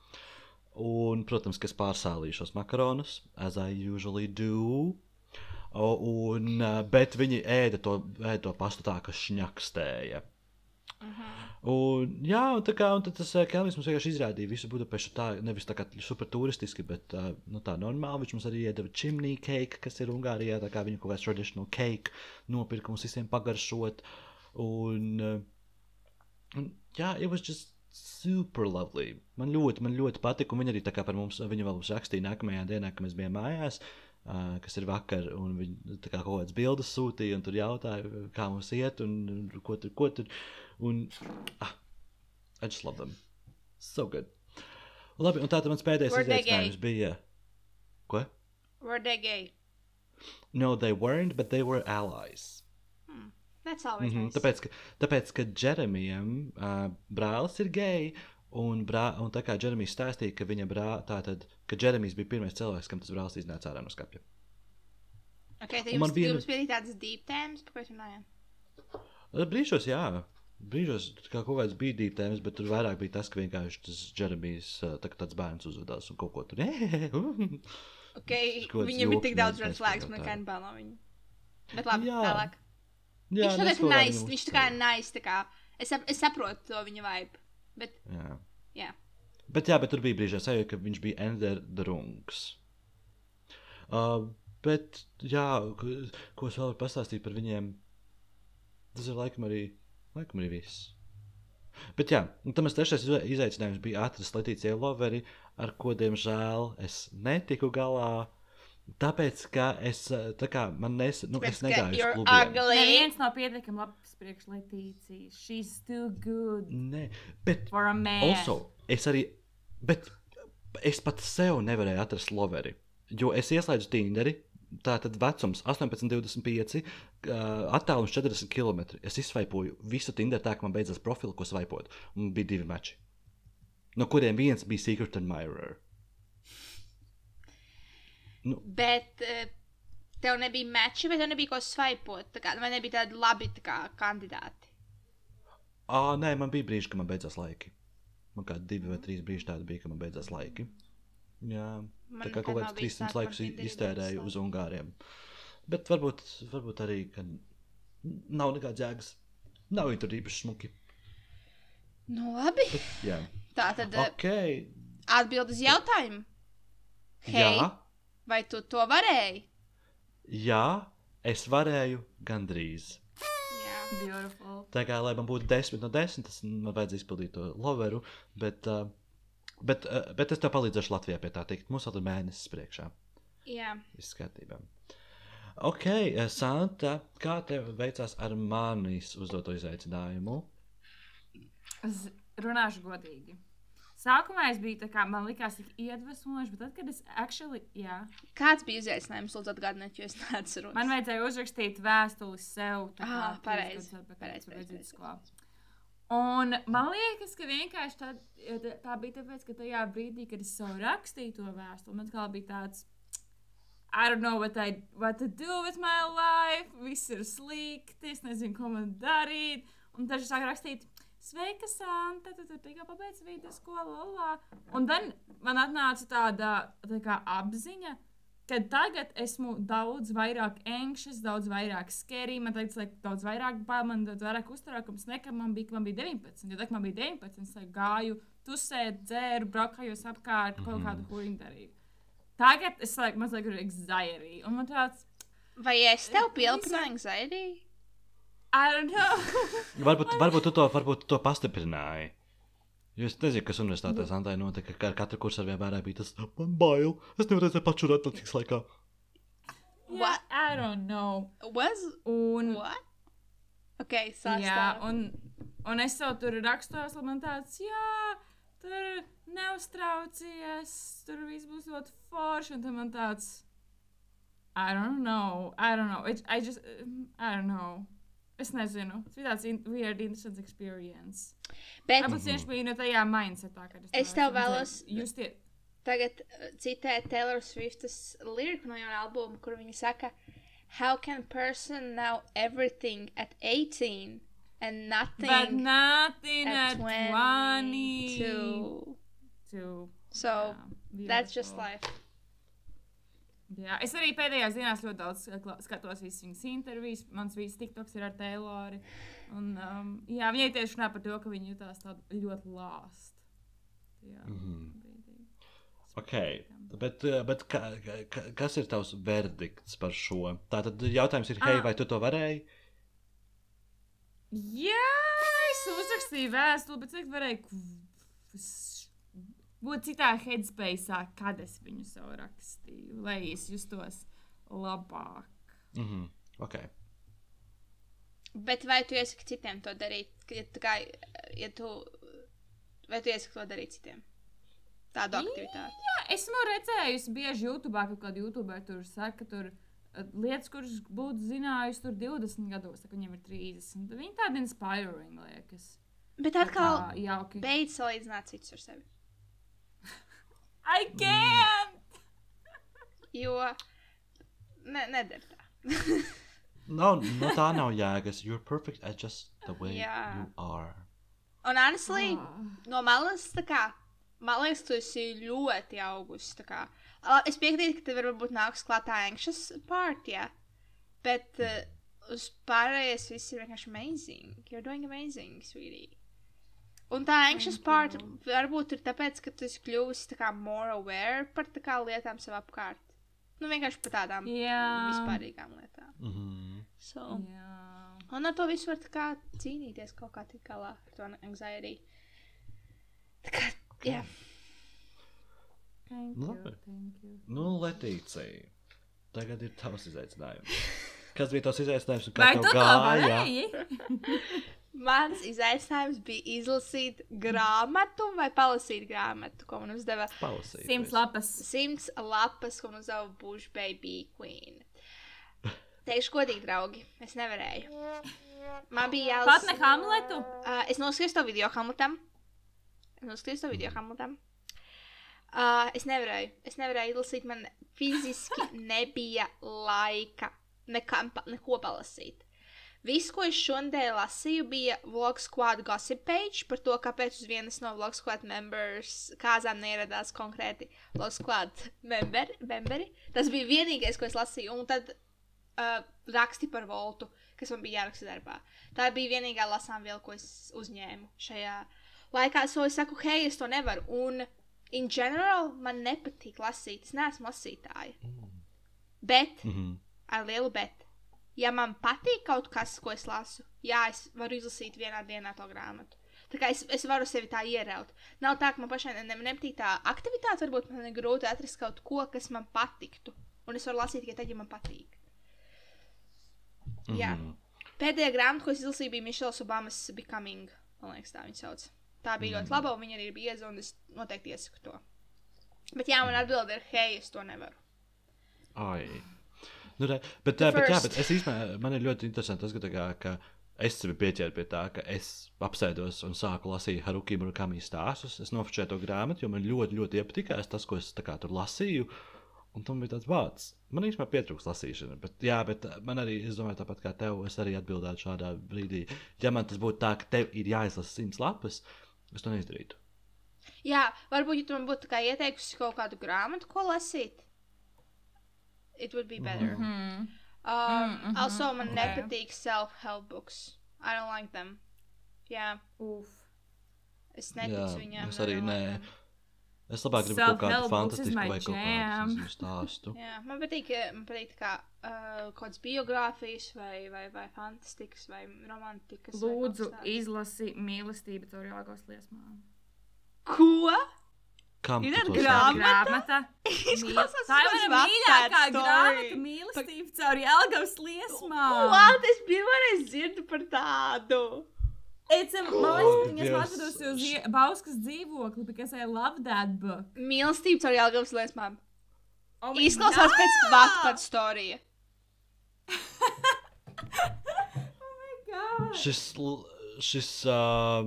Un, protams, ka es pārsālīju šos makaronus, as I usually do. Un, bet viņi ēda to, ēda to pastu tā, ka šņakstēja. Un, jā, un kā un tas Kelvins mums vienkārši izrādīja visu Budapešu tā, nevis tā kā super turistiski, bet uh, nu, tā normāli. Viņš mums arī iedeva chimney cake, kas ir Ungārijā, tā kā viņa kaut kāds traditional cake nopirka mums visiem pagaršot. Un, uh, un jā, it was just super lovely. Man ļoti, man ļoti patika, un viņa arī tā kā par mums, viņa vēl mums rakstīja nākamajā dienā, kad mēs bijām mājās. Uh, kas ir vakar, un viņi kā kaut kādas bildes sūtīja, un tur jautāja, kā mums iet, un, un ko tur, ko tur. Un, ah, I just love them. So good. Labi, un tātad mans pēdējais izaicinājums bija. Ko? Were they gay? No, they weren't, but they were allies. That's always Mm -hmm. nice. tāpēc, ka, tāpēc, ka Jeremijam uh, brālis ir gejs, un, brā, un tā kā Jeremijs stāstīja, ka viņa brālis, tātad, ka Jeremijs bija pirmais cilvēks, kam tas brālis iznāca ārā no skapja. Okay, tad Un man jums, viena- jums bija tādas deep tēmas, par ko jūs runājāt? Brīžos, jā. Brīžos kā kaut kāds bija tēmas, bet tur vairāk bija tas, ka vienkārši tas Jeremijs, tā, kā tāds bērns uzvedās un kaut ko tur. Okay, viņam ir tik daudz red flags, man tā. nekā nebail no viņa. Bet labi, Jā. tālāk. Jā, viņš kā nice, viņš tā kā nice, tā kā. Es, sap, es saprotu to viņa vibe, bet Jā. jā. Bet, jā, bet tur bija brīži, sajūta, ka viņš bija Ender Drunks. Uh, bet, jā, ko, ko es vēl varu pastāstīt par viņiem? Tas ir laikam arī, laikam arī viss. Bet, jā, un tam trešais izai- izaicinājums bija atrast Latīciju Loveri, ar ko, diemžēl, es netiku galā. Tāpēc, ka es, uh, tā kā man nes, nu, es Tāpēc, ka negāju uz ugly. Neviens nav pietiekami labs priekš Letīcijas. She's too good Nē, bet for a man. Also, es arī, bet es pat sev nevarēju atrast loveri. Jo es ieslēdzu Tinderi, tā tad vecums 18, 25, uh, attālums 40 km. Es izsvaipoju visu Tinderu tā, ka man beidzās profili, ko svaipot. Un bija divi mači. No kuriem viens bija Secret Admirer. Nu, Bet tev nebija meči, vai tev nebija ko svaipot? Kā, vai nebija tādi labi tā kā, kandidāti? ā, nē, man bija brīži, kad man beidzās laiki. Man kā divi vai trīs brīži tādi bija, kad man beidzās laiki. Jā, Man tā kā kaut kāds bijis 300 tā, ka laikus iztērēju uz Ungāriem. Bet varbūt, varbūt arī, ka nav nekāds jēgas. Nav viņi tur īpaši smuki. Nu, labi. Jā, Tā tad eh, ok. atbild uz jautājumu. Hei, Jā, vai tu to varēji? jā, es varēju gandrīz. Jā. Beautiful. Tā kā, lai man būtu 10 no 10, tas man vajadzēja izpildīt to loveru. Bet, uh, bet, uh, bet es tev palīdzēšu Latvijā pie tā tikt. Mums vēl ir mēnesis priekšā. Jā. Viss kārtībā. Ok, eh, Santa, kā tev veicās ar manis uzdoto izaicinājumu? Es runāšu godīgi. Sākumā es biju tā kā, man likās, tik iedvesmojoši, bet tad, kad es actually, jā, Kāds bija izaicinājums, lūdzu, atgādiniet, jo es neatceros. man vajadzēja uzrakstīt vēstuli sev. tā kā Ah, trīs pareizi, gadus atpakaļ, pareizi, kad pareizi, beidzot pareizi. skolā. Un man liekas, ka vienkārši tā, tā bija tāpēc, ka tajā brīdī, kad es sev rakstīju to vēstuli, man kā bija tāds, I don't know what, I, what to do with my life, viss ir slikti, es nezinu, ko man darīt. Un es sāku rakstīt, Sveika, Santa, tu tur tikko pabeidz vidusskolu, lolā. Un tad man atnāca tāda tā kā apziņa, ka tagad esmu daudz vairāk anxious, daudz vairāk skerī, man tagad ir daudz vairāk bail, man daudz vairāk uztraukums nekā man bija, kad man bija 19. Jo tad, kad man bija 19, es like, gāju, tusēt, dzēru, braukājos apkārt, kaut kādu huīņu darīju. Tagad es like, mazliet ir anxiety. Un man tāds, Vai es tev pielipināju anxiety? I don't know. Varbūt, varbūt, tu to, varbūt tu to pastiprināji. Jo es nezinu, kas universitātē Santai notika. Ka ar katru kursu vienmēr bija tas, man bail. Es nevaru redzēt pašu atnācīgs laikā. What? I don't know. Was? Un, What? Ok, sāc jā, un, un es tev tur rakstos, man tāds, jā, tur neuztraucies, tur viss būs ļoti forši. Un tad man tāds, I don't know, I don't know. It, I just, I don't know. Es nezinu. Tas bija tāds in, weird, interesants experience. Bet Varbūt tieši bija no tajā mindsetā, kad es. Es tev vēlos- Jūs tie. tagad uh, citēt Taylor Swiftas liriku no jauna albuma, kur viņa saka, How can person know everything at 18 and nothing But nothing at at 20. 22? Two. So, Jā, that's just beautiful. life. Jā, es arī pēdējās dienās ļoti daudz skatos visas viņas intervijas. Mans visas TikToks ir ar Tayloru. Un, um, jā, viņai tieši runā par to, ka viņa jutās ļoti lāst. Jā, mm. -hmm. Ok, bet, eh, bet ka, ka, kas ir tavs verdikts par šo? Tātad jautājums ir, hei, Ah. vai tu to varēji? Jā, es uzrakstīju vēstuli, bet cik varēju būt citā headspace, kad es viņu sev rakstīju, lai es justos labāk. Mhm. Ok. Bet vai tu iesaki citiem to darīt? Ka, Ja, kā, ja tu, vai tu iesaki to darīt citiem? Tādu aktivitāti. Jā, esmu redzējusi bieži YouTube, ka kāda YouTuber tur saka, tur eh, lietas, kuras būtu zinājusi tur 20 gados, ka viņiem ir 30. Viņi tādi inspiring liekas. Bet Tā atkal, jauki. beidz salīdzināt citus ar sevi. I can't! Jo, ne, nedara tā. No, no tā nav jēgas. You're perfect at just the way Jā. you are. Un, honestly, Ah. no malas, tā kā, man liekas, tu esi ļoti augusi. tā kā. Ā, Es piekrītu, ka tev varbūt nāks klātā anxious part, jā. Bet uh, uz pārējais viss ir vienkārši amazing. You're doing amazing, sweetie. Un tā anxious part varbūt ir tāpēc, ka tu esi kļuvusi tā kā more aware par tā kā lietām sev apkārt. Nu, vienkārši par tādām Jā. vispārīgām lietām. Mhm. So. Jā. Un ar to visu var kā cīnīties kaut kā tik galā ar to anxiety. Tā kā, jā. Thank Nu, you, labi. thank you. Nu, Letīcija, tagad ir tavs izaicinājums. Kas bija tavs izaicinājums? un kā Vai tev tu varēji? Mans izaicinājums bija izlasīt grāmatu vai palasīt grāmatu, ko man uzdeva Palasīt. Simts lapas. simts lapas, ko man uzdeva Bush Baby Queen. Teikšu, godīgi, draugi, es nevarēju. Man bija Pat jālasa. ne Hamletu. Uh, es noskatījos to video Hamletam. Es noskatījos to video Hamletam. Uh, es nevarēju. Es nevarēju izlasīt. Man fiziski nebija laika nekam, neko palasīt. Viss, ko es šodien lasīju, bija Vlog Squad gossip page par to, kāpēc uz vienas no Vlog Squad members kāzām neieradās konkrēti Vlog Squad member, memberi. Tas bija vienīgais, ko es lasīju. Un tad uh, raksti par Voltu, kas man bija jāraksta darbā. Tā bija vienīgā lasām viela, ko es uzņēmu šajā laikā. So es saku, hei, es to nevaru. Un, in general, man nepatīk lasīt. Es neesmu lasītāja. Bet, Mhm. ar lielu bet, ja man patīk kaut kas, ko es lasu, jā, es varu izlasīt vienā dienā to grāmatu. Tā kā es, es varu sevi tā ieraut. Nav tā, ka man pašai ne, ne, nepatīk tā aktivitāte, varbūt man ir grūti atrast kaut ko, kas man patiktu. Un es varu lasīt tikai tad, ja man patīk. Jā. Mhm. Pēdējā grāmata, ko es izlasīju, bija Mišels Obamas Becoming. Man liekas, tā viņa sauc. Tā bija ļoti laba, un viņa arī ir bieza, un es noteikti iesaku to. Bet jā, man atbild ir, hei, es to nevaru. Ai. Nu, re, bet, jā, bet, jā, bet es īstenībā man ir ļoti interesanti tas, ka, tā kā, ka es sevi pieķēru pie tā, ka es apsēdos un sāku lasīt Haruki Murakami stāstus. Es nofočēju to grāmatu, jo man ļoti, ļoti iepatikās tas, ko es tā kā, tur lasīju. Un tam bija tāds vārds. Man īstenībā pietrūks lasīšana. Bet, jā, bet man arī, es domāju, tāpat kā tev, es arī atbildētu šādā brīdī. Ja man tas būtu tā, ka tev ir jāizlasa simts lapas, es to neizdarītu. Jā, varbūt, ja tu man būtu tā ieteikusi kaut kādu grāmatu, ko lasīt, it would be better. Mm -hmm. Hmm. um, mhm, also, man ok. nepatīk self-help books. I don't like them. Jā, Uf. es neticu viņām. es I arī like nē. them. Es labāk gribu kaut kādu fantastisku my vai kaut kādu stāstu. Jā, man patīk, man patīk tā kā uh, kaut kādas biogrāfijas, vai, vai, vai fantastikas, vai romantikas. vai Lūdzu, tāds. izlasi mīlestību caur jāgos liesmām. Ko? Kam Ir tu to saki? grāmata. Izklausās Tā ir mana mīļākā grāmata mīlestība caur jāgos liesmām. What? Es pirmoreiz dzirdu par tādu. It's a, liekas, viņas Dievs. atradusi uz ie- Bauskas dzīvokli, because I love that book. Mīlestība caur Jālgavas liesmām. Oh my Izklausās God! pēc Wattpad storija. Oh my God! Šis, l- šis uh,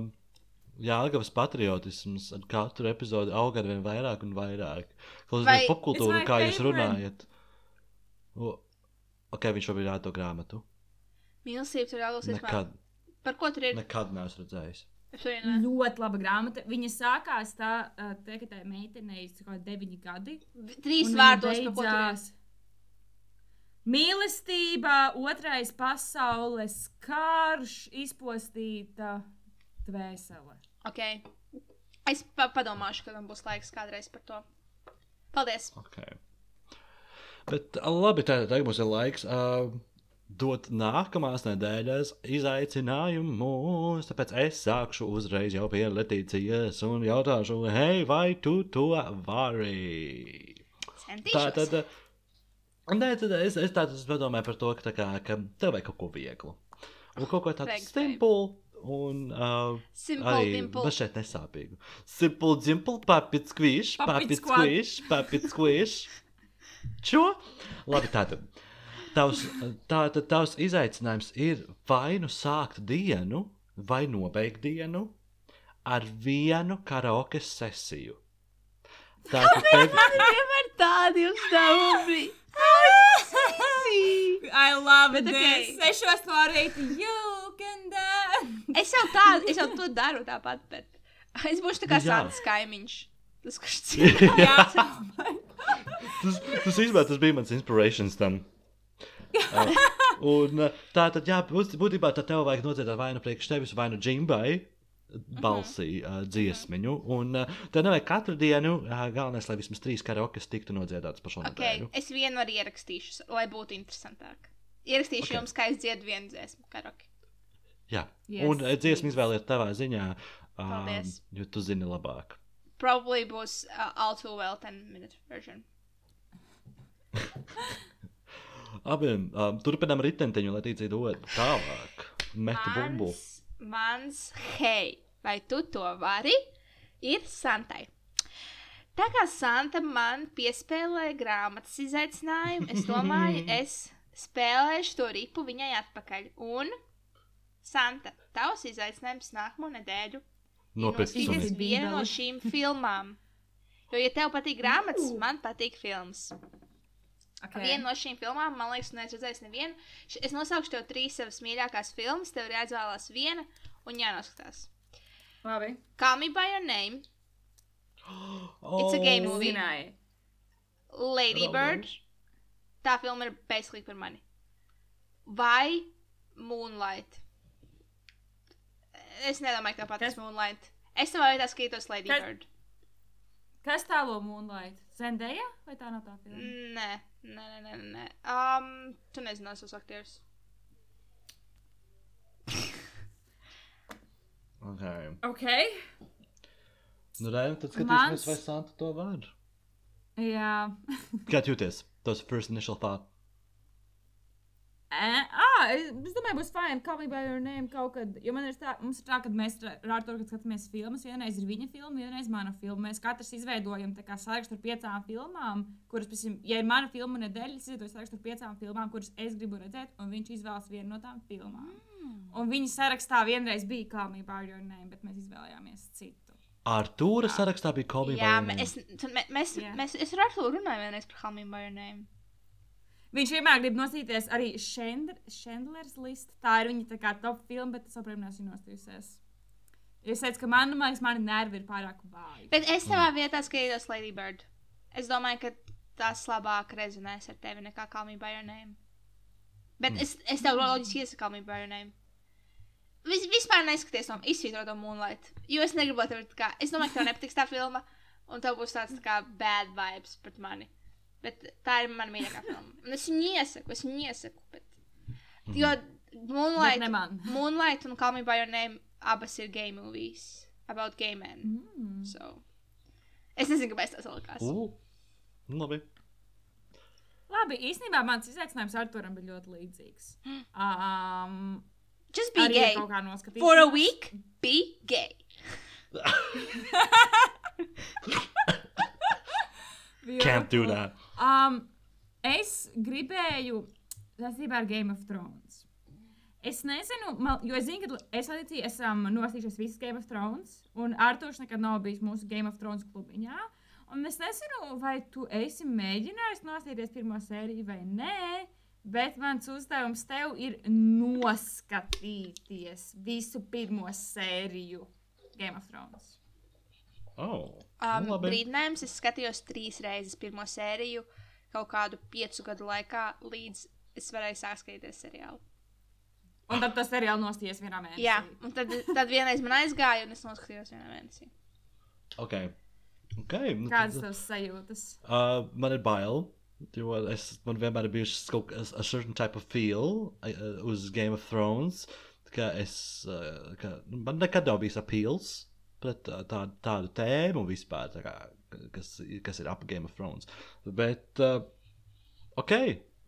Jāgavas patriotisms ar katru epizodi aug ar vien vairāk un vairāk. Vai- Klausoties popkultūru, It's my kā jūs runājat. O, ok, viņš šobrīd rāda to grāmatu. Mīlestība Jālgavas liesmām. Nekad, Par ko tur ir? nekad neesmu redzējis. Ļoti laba grāmata. Viņa sākās tā, te, ka tai meitenei ir kaut kādi deviņi gadi. Trīs vārdos tur beidzās Mīlestība, otrais pasaules karš, izpostīta dvēsele. Ok. Es pa padomāšu, kad man būs laiks kādreiz par to. Paldies! Okay. Bet labi, tā, tagad mums ir laiks uh, dot nākamās nedēļas izaicinājumus. Tāpēc es sākšu uzreiz jau pie Letīcijas un jautāšu, hei, vai tu to vari? Tā Centīšos. tad, ā, nē, tad es, es tādu padomāju par to, ka, tā kā, ka tev vajag kaut ko vieglu. Un kaut ko tādu simplu un uh, Simple arī dimple. bet šeit nesāpīgu. Simple, dimple, papit squish, Puppet papit squat. squish, papit squish. Čo? Labi, tātad. Tavs, tātad tavs izaicinājums ir vai nu sākt dienu, vai nobeigt dienu ar vienu karaoke sesiju. Tātad tev, Vienmēr tādi uzdevumi. I love Bet Bet, ok. this. Sešos no rīta, dance. Es jau tādu, es jau to daru tāpat, bet es būšu tā kā Nu. Sants kaimiņš. Tas, kurš cīnās. Tas, tas īstenībā tas bija mans inspirations tam. Uh, un uh, tā tad, jā, būt- būtībā tad tev vajag nodziedāt vai nu priekš tevis, vai nu džimbai. balsī uh, dziesmiņu. Un uh, tad nevajag katru dienu, uh, galvenais, lai vismaz trīs karaokas tiktu nodziedātas par šo Ok, nedēļu. es vienu arī ierakstīšu, lai būtu interesantāk. Ierakstīšu Ok. okay. jums, kā es dziedu vienu dziesmu. Karaoke. Jā, Yes, un uh, dziesmu izvēliet tavā ziņā, um, jo tu zini labāk. Probably būs uh, all too well 10 minute version. Abiem um, turpinām ritentiņu, lai tīcītu otru tālāk. Metu bumbu. Mans, mans hei, vai tu to vari? Ir Santai. Tā kā Santa man piespēlēja grāmatas izaicinājumu, es domāju, es spēlēšu to ripu viņai atpakaļ. Un Santa, tavs izaicinājums nākamo nedēļu Noskatīties vienu no šīm filmām. Jo, ja tev patīk grāmatas, man patīk filmas. Okay. Viena no šīm filmām, man liekas, neesmu redzējis nevienu. Es nosaukšu tev trīs savas mīļākās filmas, tev ir jāizvēlās viena un jānoskatās. Labi. Call me by your name, Oh, It's a game movie. Zināju. Lady Labi. Bird. Tā filma ir basically par mani. Vai Moonlight. Es nedomāju, ka tev patiks Kas? Moonlight. Es savā vietā skatos Lady Kas- Bird. Kas tālo Moonlight? Zendaya vai tā nav tā filma? Nē, nē, nē, nē. nē. Um, tu nezini tos aktierus. Okay. Ok. Nu, Rēm, tad skatīsimies, Mans- vai Santa to var. Jā. Kā jūties? Tas first initial thought. Eh, ah, es domāju, būs fajn. Kā bija your name kaut kad. Jo man ir tā, mums ir tā, ka mēs ar kad skatāmies filmas, vienreiz ir viņa filma, vienreiz mana filma. Mēs katrs izveidojam sarakstu ar piecām filmām, kuras, piemēram, ja ir mana filma nedēļa, es izveidoju sarakstu ar piecām filmām, kuras es gribu redzēt, un viņš izvēlas vienu no tām filmām. Mm. Un viņa sarakstā vienreiz bija Call Me By Your Name, bet mēs izvēlējāmies citu. Artūra sarakstā bija Call Me Jā, by Your mē- Name. es, tu- mē- mēs, Jā. mēs, es ar Arthuru runāju vienreiz par Call me by your name. Viņš vienmēr grib nosīties arī Chandlers list. Tā ir viņa tā top filma, bet es joprojām neesmu nostījusies. Es teicu, ka man, man, liekas, mani nervi ir pārāk vāji. Bet es savā vietā skatos Lady Bird. Es domāju, ka tas labāk rezonēs ar tevi nekā Call me by your name. Bet es, es tev loģiski iesaku Call me by your name. Vis, vispār neskaties to izsvītrot to Moonlight. Jo es negribu, lai tev ir tā kā, es domāju, ka tev nepatiks tā filma, un tev būs tāds tā kā bad vibes pret mani. Bet tā ir mana mīļākā filma. Un es viņu iesaku, es viņu iesaku. Bet... Jo Bet Moonlight. Moonlight un Call Me By Your Name abas ir gay movies about gay men. Mm. So. Es nezinu, kāpēc tas salikās. Uh, labi. Labi, īstenībā mans izaicinājums Arturam bija ļoti līdzīgs. Um, Just be gay. For a week, be gay. Can't do that. Um, es gribēju saistībā ar Game of Thrones. Es nezinu, man, jo es zinu, ka es Alicija esam nostījušies visas Game of Thrones, un Artošs nekad nav bijis mūsu Game of Thrones klubiņā. Un es nezinu, vai tu esi mēģinājis nostīties pirmo sēriju vai nē, bet mans uzdevums tev ir noskatīties visu pirmo sēriju Game of Thrones. Oh, Um, nu, brīdinājums es skatījos trīs reizes pirmo sēriju kaut kādu piecu gadu laikā, līdz es varēju sākt skatīties seriālu. Un tad tas seriāls nostījies vienā mēnesī. Jā, un tad, tad vienreiz man aizgāja, un es noskatījos vienā mēnesī. Ok. okay nu, Kādas tad- tavas sajūtas? Uh, man ir bail. Jo es, man vienmēr ir bijusi kaut kāda a certain type of feel uh, uz Game of Thrones. Ka es, uh, ka, nu, man nekad nav bijis appeals pret uh, tādu, tādu tēmu vispār, tā kā, kas, kas ir ap Game of Thrones. Bet, uh, ok,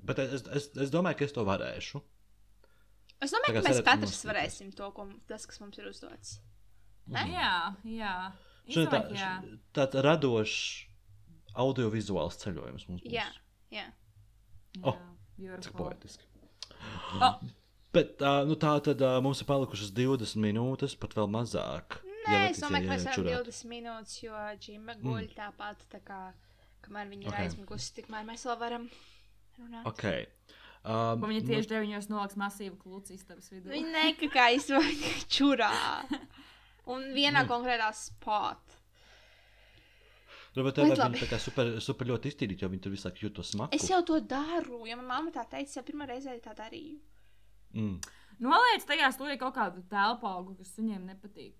bet es, es, es domāju, ka es to varēšu. Es domāju, Tā kā ka mēs katrs noskatīties. varēsim to, ko, tas, kas mums ir uzdots. Ne? Jā, jā. Šodien tā, jā. tāds radošs audiovizuāls ceļojums mums būs. Jā, jā. Oh, Jā, Cik beautiful. poetiski. Oh, Bet uh, nu, tā tad uh, mums ir palikušas 20 minūtes, pat vēl mazāk. Nē, ja es domāju, ka mēs varam čurāt. 20 minūtes, jo Džima guļ mm. tāpat, tā kā, kamēr viņi ir Ok. okay. aizmigusi, tikmēr mēs vēl varam runāt. Ok. Um, viņa tieši deviņos noliks masīvu kluci istabas vidū. Viņa nekakā izvairīja čurā. Un vienā Mm. konkrētā spot. Nu, bet labi. viņa tā kā super, super ļoti iztīrīt, jo viņi tur visu laiku jūt to smaku. Es jau to daru, jo manā mamma tā teica, jau pirmā reize tā darīju. Mm. Noliec tajā stūrī kaut kādu telpu augu, kas viņiem nepatīk.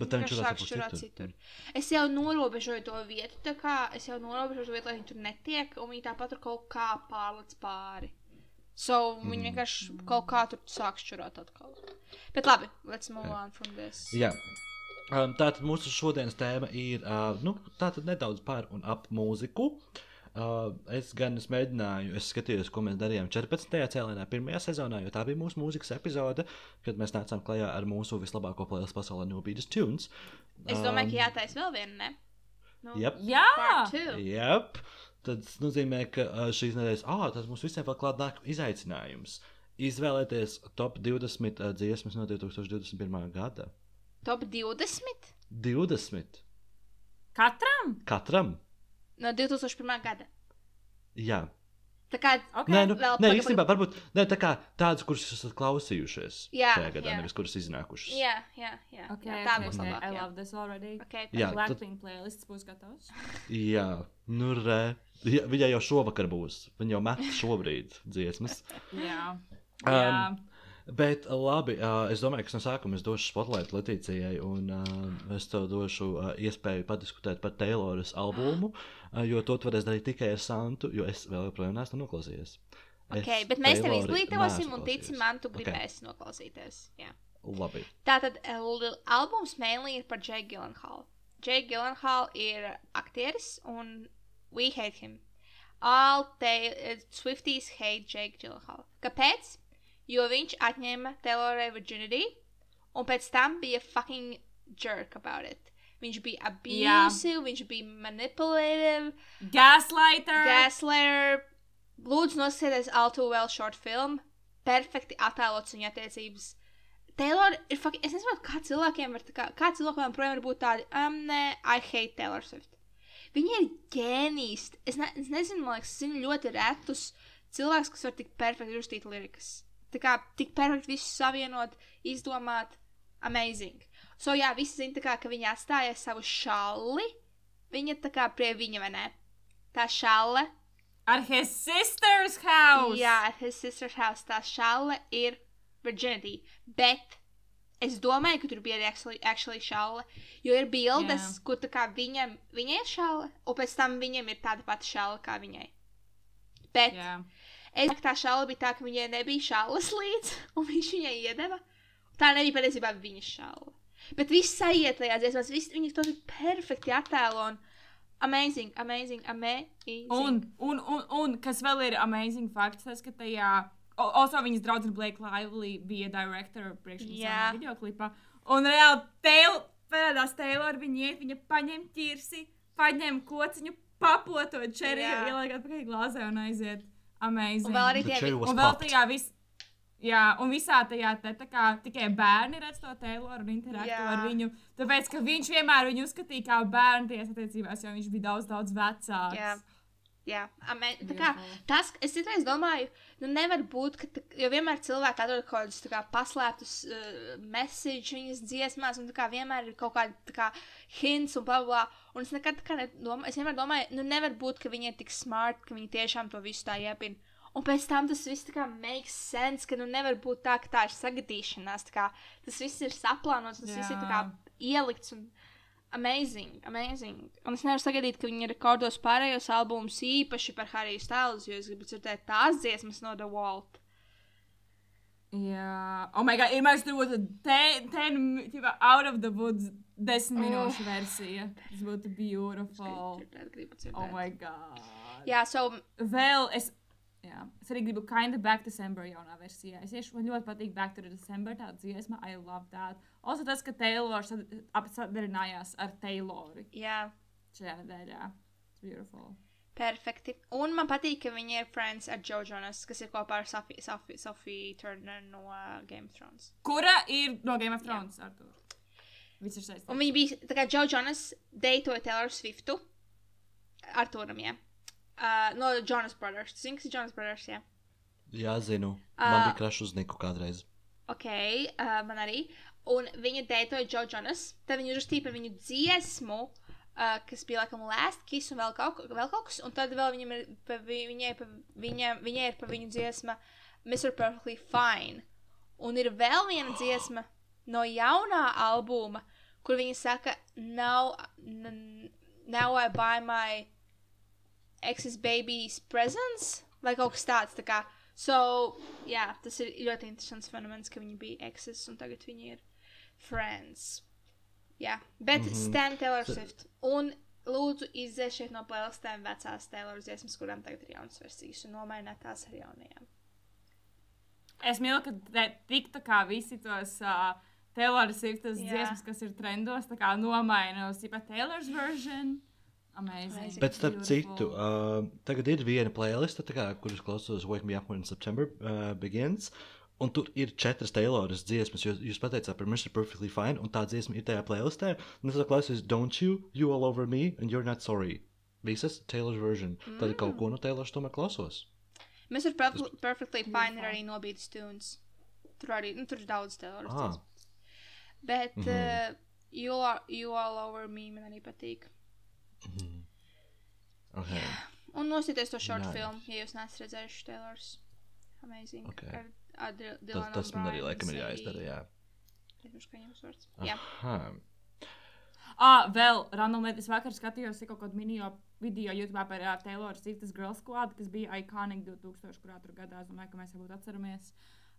Bet viņš šurāt citur. citur. Es jau norobežoju to vietu, tā kā es jau norobežoju to vietu, lai viņi tur netiek, un viņi tāpat tur kaut kā pārlec pāri. So viņi Mm. vienkārši kaut kā tur sāk šurāt atkal. Bet labi, let's move Jā. on from this. Jā. Um, tātad mūsu šodienas tēma ir uh, nu, nedaudz par un ap mūziku. Uh, es gan es mēģināju, es skatījos, ko mēs darījām 14. cēlienā, pirmajā sezonā, jo tā bija mūsu mūzikas epizode, kad mēs nācām klajā ar mūsu vislabāko playlist pasaulē, Nobīdas Tunes. Es domāju, ka jātais vēl viena, ne? Nu, Jep. Jā. Yep. Tad tas nozīmē, ka uh, šīs nedēļas, ah, tas mums visiem vēl klāt nāk izaicinājums. Izvēlēties top 20 uh, dziesmas no 2021. gada. Top 20 20 katram? katram. No 2001. gada. Jā, Tā kā Okay. Nē, nu, vēl nē īstenībā, varbūt ne, tā kā tādas, kuras esat klausījušies Jā, šajā gadā, jā. nevis kuras iznākušas. Jā, jā, jā. Okay, jā tā būs okay. labāk. I jā. love this already. Okay, Jā, tad- Blackpink playlists būs gatavs. Jā, nu re. Ja, viņai jau šovakar būs. Viņa jau met šobrīd dziesmas. Jā. Um, Jā. Bet labi, uh, es domāju, ka no sākuma es došu spotlight Latīcijai, un uh, es tev došu iespēju padiskutēt par Tayloras albumu, jo to tu varēsi darīt tikai ar Santu, jo es vēl joprojām neesmu noklausījies. Es Okay, bet mēs tev izglītosim, un tici man, tu gribēsi noklausīties. Jā. Labi. Tātad eh, albums mainly ir par Jake Gyllenhaal. Jake Gyllenhaal ir aktieris, un we hate him. All Swifties hate Jake Gyllenhaal. Kāpēc? Jo viņš atņēma Taylorai virginity, un pēc tam bija fucking jerk about it. Viņš bija abusive, yeah. viņš bija manipulative, Gaslighter. Gaslighter, lūdzu, nosieties Too Well short film. Perfekti attēlots viņa attiecības. Taylor ir fucking. Es nesaprotu, kā cilvēkiem var, kā, kā cilvēkiem projām var būt tādi, um, nē, I hate Taylor Swift. Viņa ir ģēnijs. Es, ne, es nezinu, man liekas, es zinu ļoti retus cilvēkus, kas var tik perfekti uzstīt lirikas. Tā kā tik perfekti visu savienot, izdomāt, amazing. So, jā, visi zina, kā, ka viņa atstāja savu šalli. Viņa tā kā pie viņa, vai ne? Tā šalle Ar his sister's house. Jā, at his sister's house tā šāle ir virginity. Bet es domāju, ka tur bija arī actually, actually šāle. Jo ir bildes, yeah. kur tā kā viņam, viņai ir šāle, un pēc tam viņam ir tāda pati šāle kā viņai. Bet Jā. Es domāju, ka tā šāle bija tā, ka viņai nebija šāles līdz, un viņš viņai iedeva. Tā nebija patiesībā viņa šāle. Bet viss aiziet tajā dziesmā, viņi to perfekti attēlo. Un amazing, amazing, amazing. Un, un, un, un kas vēl ir amazing fakts, tas, ka tajā. o- Also, viņas draudzene Blake Lively bija director priekšā Jā. video klipā. Un reāli Taylor, parādās Taylor, viņa iet, viņa paņem ķirsi, paņem kociņu, papoto čeriju, Jā. ieliek atpakaļ glāzē un aiziet. Amazing. Un vēl arī The tie was Un vēl tajā viss. Jā, un visā tajā te, tā kā tikai bērni redz to Tayloru un interaktu Jā. ar viņu. Tāpēc, ka viņš vienmēr viņu uzskatīja kā bērnu tiesas attiecībās, jo viņš bija daudz, daudz vecāks. Jā. Jā, amen. Tā kā tas, es citreiz domāju, nu nevar būt, ka, tā, jo vienmēr cilvēki atrod kaut kādus paslēptus uh, message viņas dziesmās, un tā kā vienmēr ir kaut kādi kā hints un bla bla. Un es nekad tā kā nedomāju, es vienmēr domāju, nu nevar būt, ka viņi ir tik smart, ka viņi tiešām to visu tā iepina. Un pēc tam tas viss tā kā makes sense, ka nu nevar būt tā, ka tā ir sagadīšanās, tā kā tas viss ir saplānots, tas viss ir kā ielikts un amazing, amazing. Un es nevaru sagaidīt, ka viņi rekordos pārējos albumus īpaši par Hariju Styles, jo es gribu dzirdēt tās dziesmas no The Walt. Jā, oh my god, tur būtu 10 out of the woods 10 Oh. minūšu versija. Tas būtu beautiful. Dzirdēt, gribu dzirdēt. Oh my god. Jā, so, Vēl es, jā, es arī gribu kinda back to December jaunā versijā. Es tieši man ļoti patīk back to December tā dziesma. I love that. Also tas, ka Taylor sad- ap- sadarinājās ar Tayloru jā, šajā nedēļā. It's beautiful. perfekti. Un man patīk, ka viņi ir friends ar Joe Jonas, kas ir kopā ar Sophie, Sophie, Sophie Turner no uh, Game of Thrones. Kura ir no Game of Thrones, Artur? Viss ir saistīts. Un viņi bija, tā kā Joe Jonas deitoja Taylor Swiftu ar Turam, jā. Uh, no Jonas Brothers. Zini, kas ir Jonas Brothers, jā? Jā, zinu. Man bija krašs uz Niku kādreiz. Ok, uh, man arī. Un viņa deitoja Joe Jonas. Tad viņa uzrakstīja par viņu dziesmu, uh, kas bija laikam Last Kiss un vēl kaut, vēl kaut kas. Un tad vēl viņam ir, pa, vi- viņai, pa, viņa, viņai ir par viņu dziesma Mr. Perfectly Fine. Un ir vēl viena dziesma no jaunā albuma, kur viņi saka, now, now I buy my ex's baby's presents, vai kaut kas tāds. Tā kā, so, jā, tas ir ļoti interesants fenomens, ka viņi bija exes un tagad viņi ir friends. Jā, bet mm. -hmm. Stan Taylor Swift. Un lūdzu izdzēšiet no playlistēm vecās Taylor dziesmas, kurām tagad ir jaunas versijas, un nomainiet tās ar jaunajām. Es mīlu, ka tik tā kā visi tos uh, Taylor Swift's Jā. dziesmas, kas ir trendos, tā kā nomaina uz Taylor's version. Amazing. Bet starp Beautiful. citu, uh, tagad ir viena playliste, kā, kuras klausos Wake Me Up When September uh, Begins. Un tur ir četras Tayloras dziesmas, jo jūs pateicāt par Mr. Perfectly Fine, un tā dziesma ir tajā playlistē. Un es klausos Don't You, You All Over Me, and You're Not Sorry. Visas Taylor's version. Mm. Tad kaut ko no Taylor's tomēr klausos. Mr. Perf Perfectly Fine ir arī nobīdes tunes. Tur arī, nu, tur ir daudz Taylor Ah. Bet mm. -hmm. uh, you, are, you All Over Me man arī patīk. Okay. Un nosieties to short Nice. filmu, ja jūs neesat redzējuši Taylor's. Amazing. Ok. Ar, ar Dil- Tas, tas man arī laikam ir jāizdara. Jā. Aizmirsu, kā viņas vārds. Jā. Aha. Ah, vēl, randomly, es vakar skatījos kaut kādu mini video YouTube par uh, Taylor Swift's Girl Squad, kas bija iconic 2000. kurā tur gadā. Es domāju, ka mēs varbūt atceramies.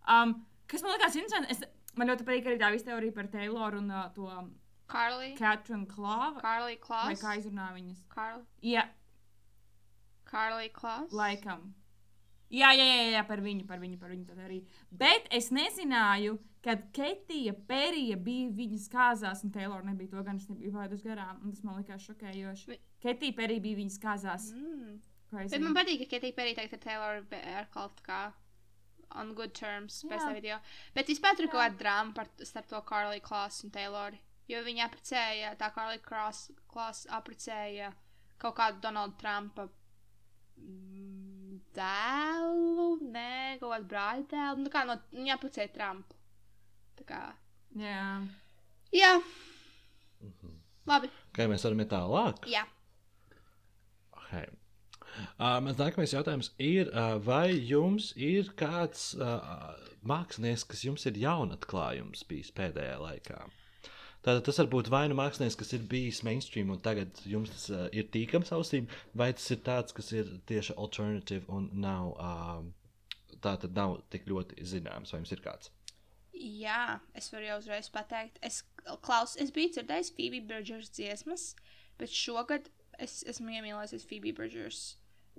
Um, kas man likās interesanti, es, man ļoti patīk arī tā visa teorija par Taylor un uh, to Carly. Catherine Klāvu. Carly Vai Klaus. kā izrunā viņas? Carly. Jā, Carly Klaus. laikam. Jā, jā, jā, jā, par viņu, par viņu, par viņu tad arī. Bet es nezināju, kad Ketija Perija bija viņas kāzās, un Taylor nebija to gan, es nebiju vārdus garām. un Tas man likās šokējoši. Vi- Ketija Perija bija viņas kāzās. Mm. Crazy. Bet man patīk, ka Katy Perry tagad ar Taylor ar kaut kā on good terms pēc Jā. tā video. Bet vispār tur ir kaut kāda drāma par starp to Carly Klaus un Taylor. Jo viņi apprecēja, tā Carly Klaus, Klaus apprecēja kaut kādu Donalda Trumpa mm, dēlu, nē, kaut kādu brāļa dēlu. Nu, kā no, viņa apprecēja Trumpu. Tā kā, Jā. jā, Mhm. labi, Kā mēs varam iet tālāk? jā. Okay. Uh, mans nākamais jautājums ir, uh, vai jums ir kāds uh, mākslinieks, kas jums ir jaunatklājums bijis pēdējā laikā? Tātad tas var būt vai nu mākslinieks, kas ir bijis mainstream un tagad jums tas uh, ir tīkams ausīm, vai tas ir tāds, kas ir tieši alternatīvs un nav, um, tātad nav tik ļoti zināms, vai jums ir kāds? Jā, es varu jau uzreiz pateikt, es, klaus, es biju dzirdējis Phoebe Bridgers dziesmas, bet šogad es esmu iemīlējies Phoebe Bridgers.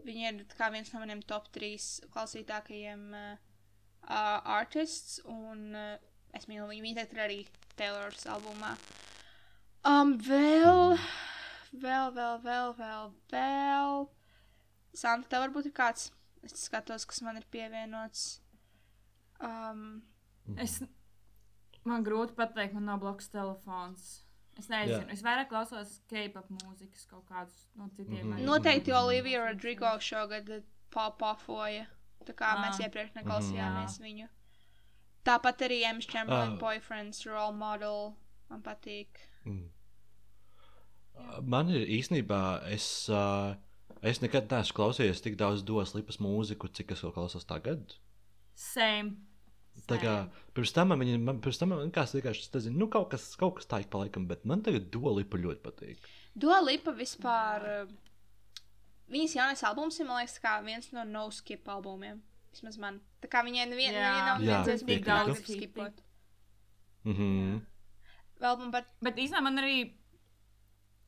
Viņa ir tā kā viens no maniem top 3 klausītākajiem uh, artists, un uh, es mīlu viņu. Viņa tagad ir arī Taylor's albumā. Um, vēl, vēl, vēl, vēl, vēl, vēl. Santa, tev varbūt ir kāds, es skatos, kas man ir pievienots. Um, Es, man grūti pateikt, man nav blakus telefons. Es nezinu, Jā. es vairāk klausos K-pop mūzikas kaut kādus no citiem. Mhm. arī. Noteikti Olivija Rodrigo šogad pop-offoja. Tā kā Ah. mēs iepriekš neklausījāmies Mhm. viņu. Tāpat arī Ems Chamberlain Ah. boyfriends, role model. Man patīk. Mm. Uh, Man ir īstenībā, es, uh, es nekad neesmu klausījies tik daudz dos lipas mūziku, cik es to klausos tagad. Same. Tā kā pirms tam man, viņa- man, pirms tam man kāds vienkārši, es nezinu, nu kaut kas, kaut kas tā ik pa laikam, bet man tagad dolipa ļoti patīk. Dua Lipa vispār. uh, Viņas jaunais albums ir, man liekas, viens no no-skip albumiem. Vismaz man. Tā kā viņai nevien, Jā. nav tik piekrītu. daudz skipot. Mhm. Vēl man pat Bet īstenībā man arī.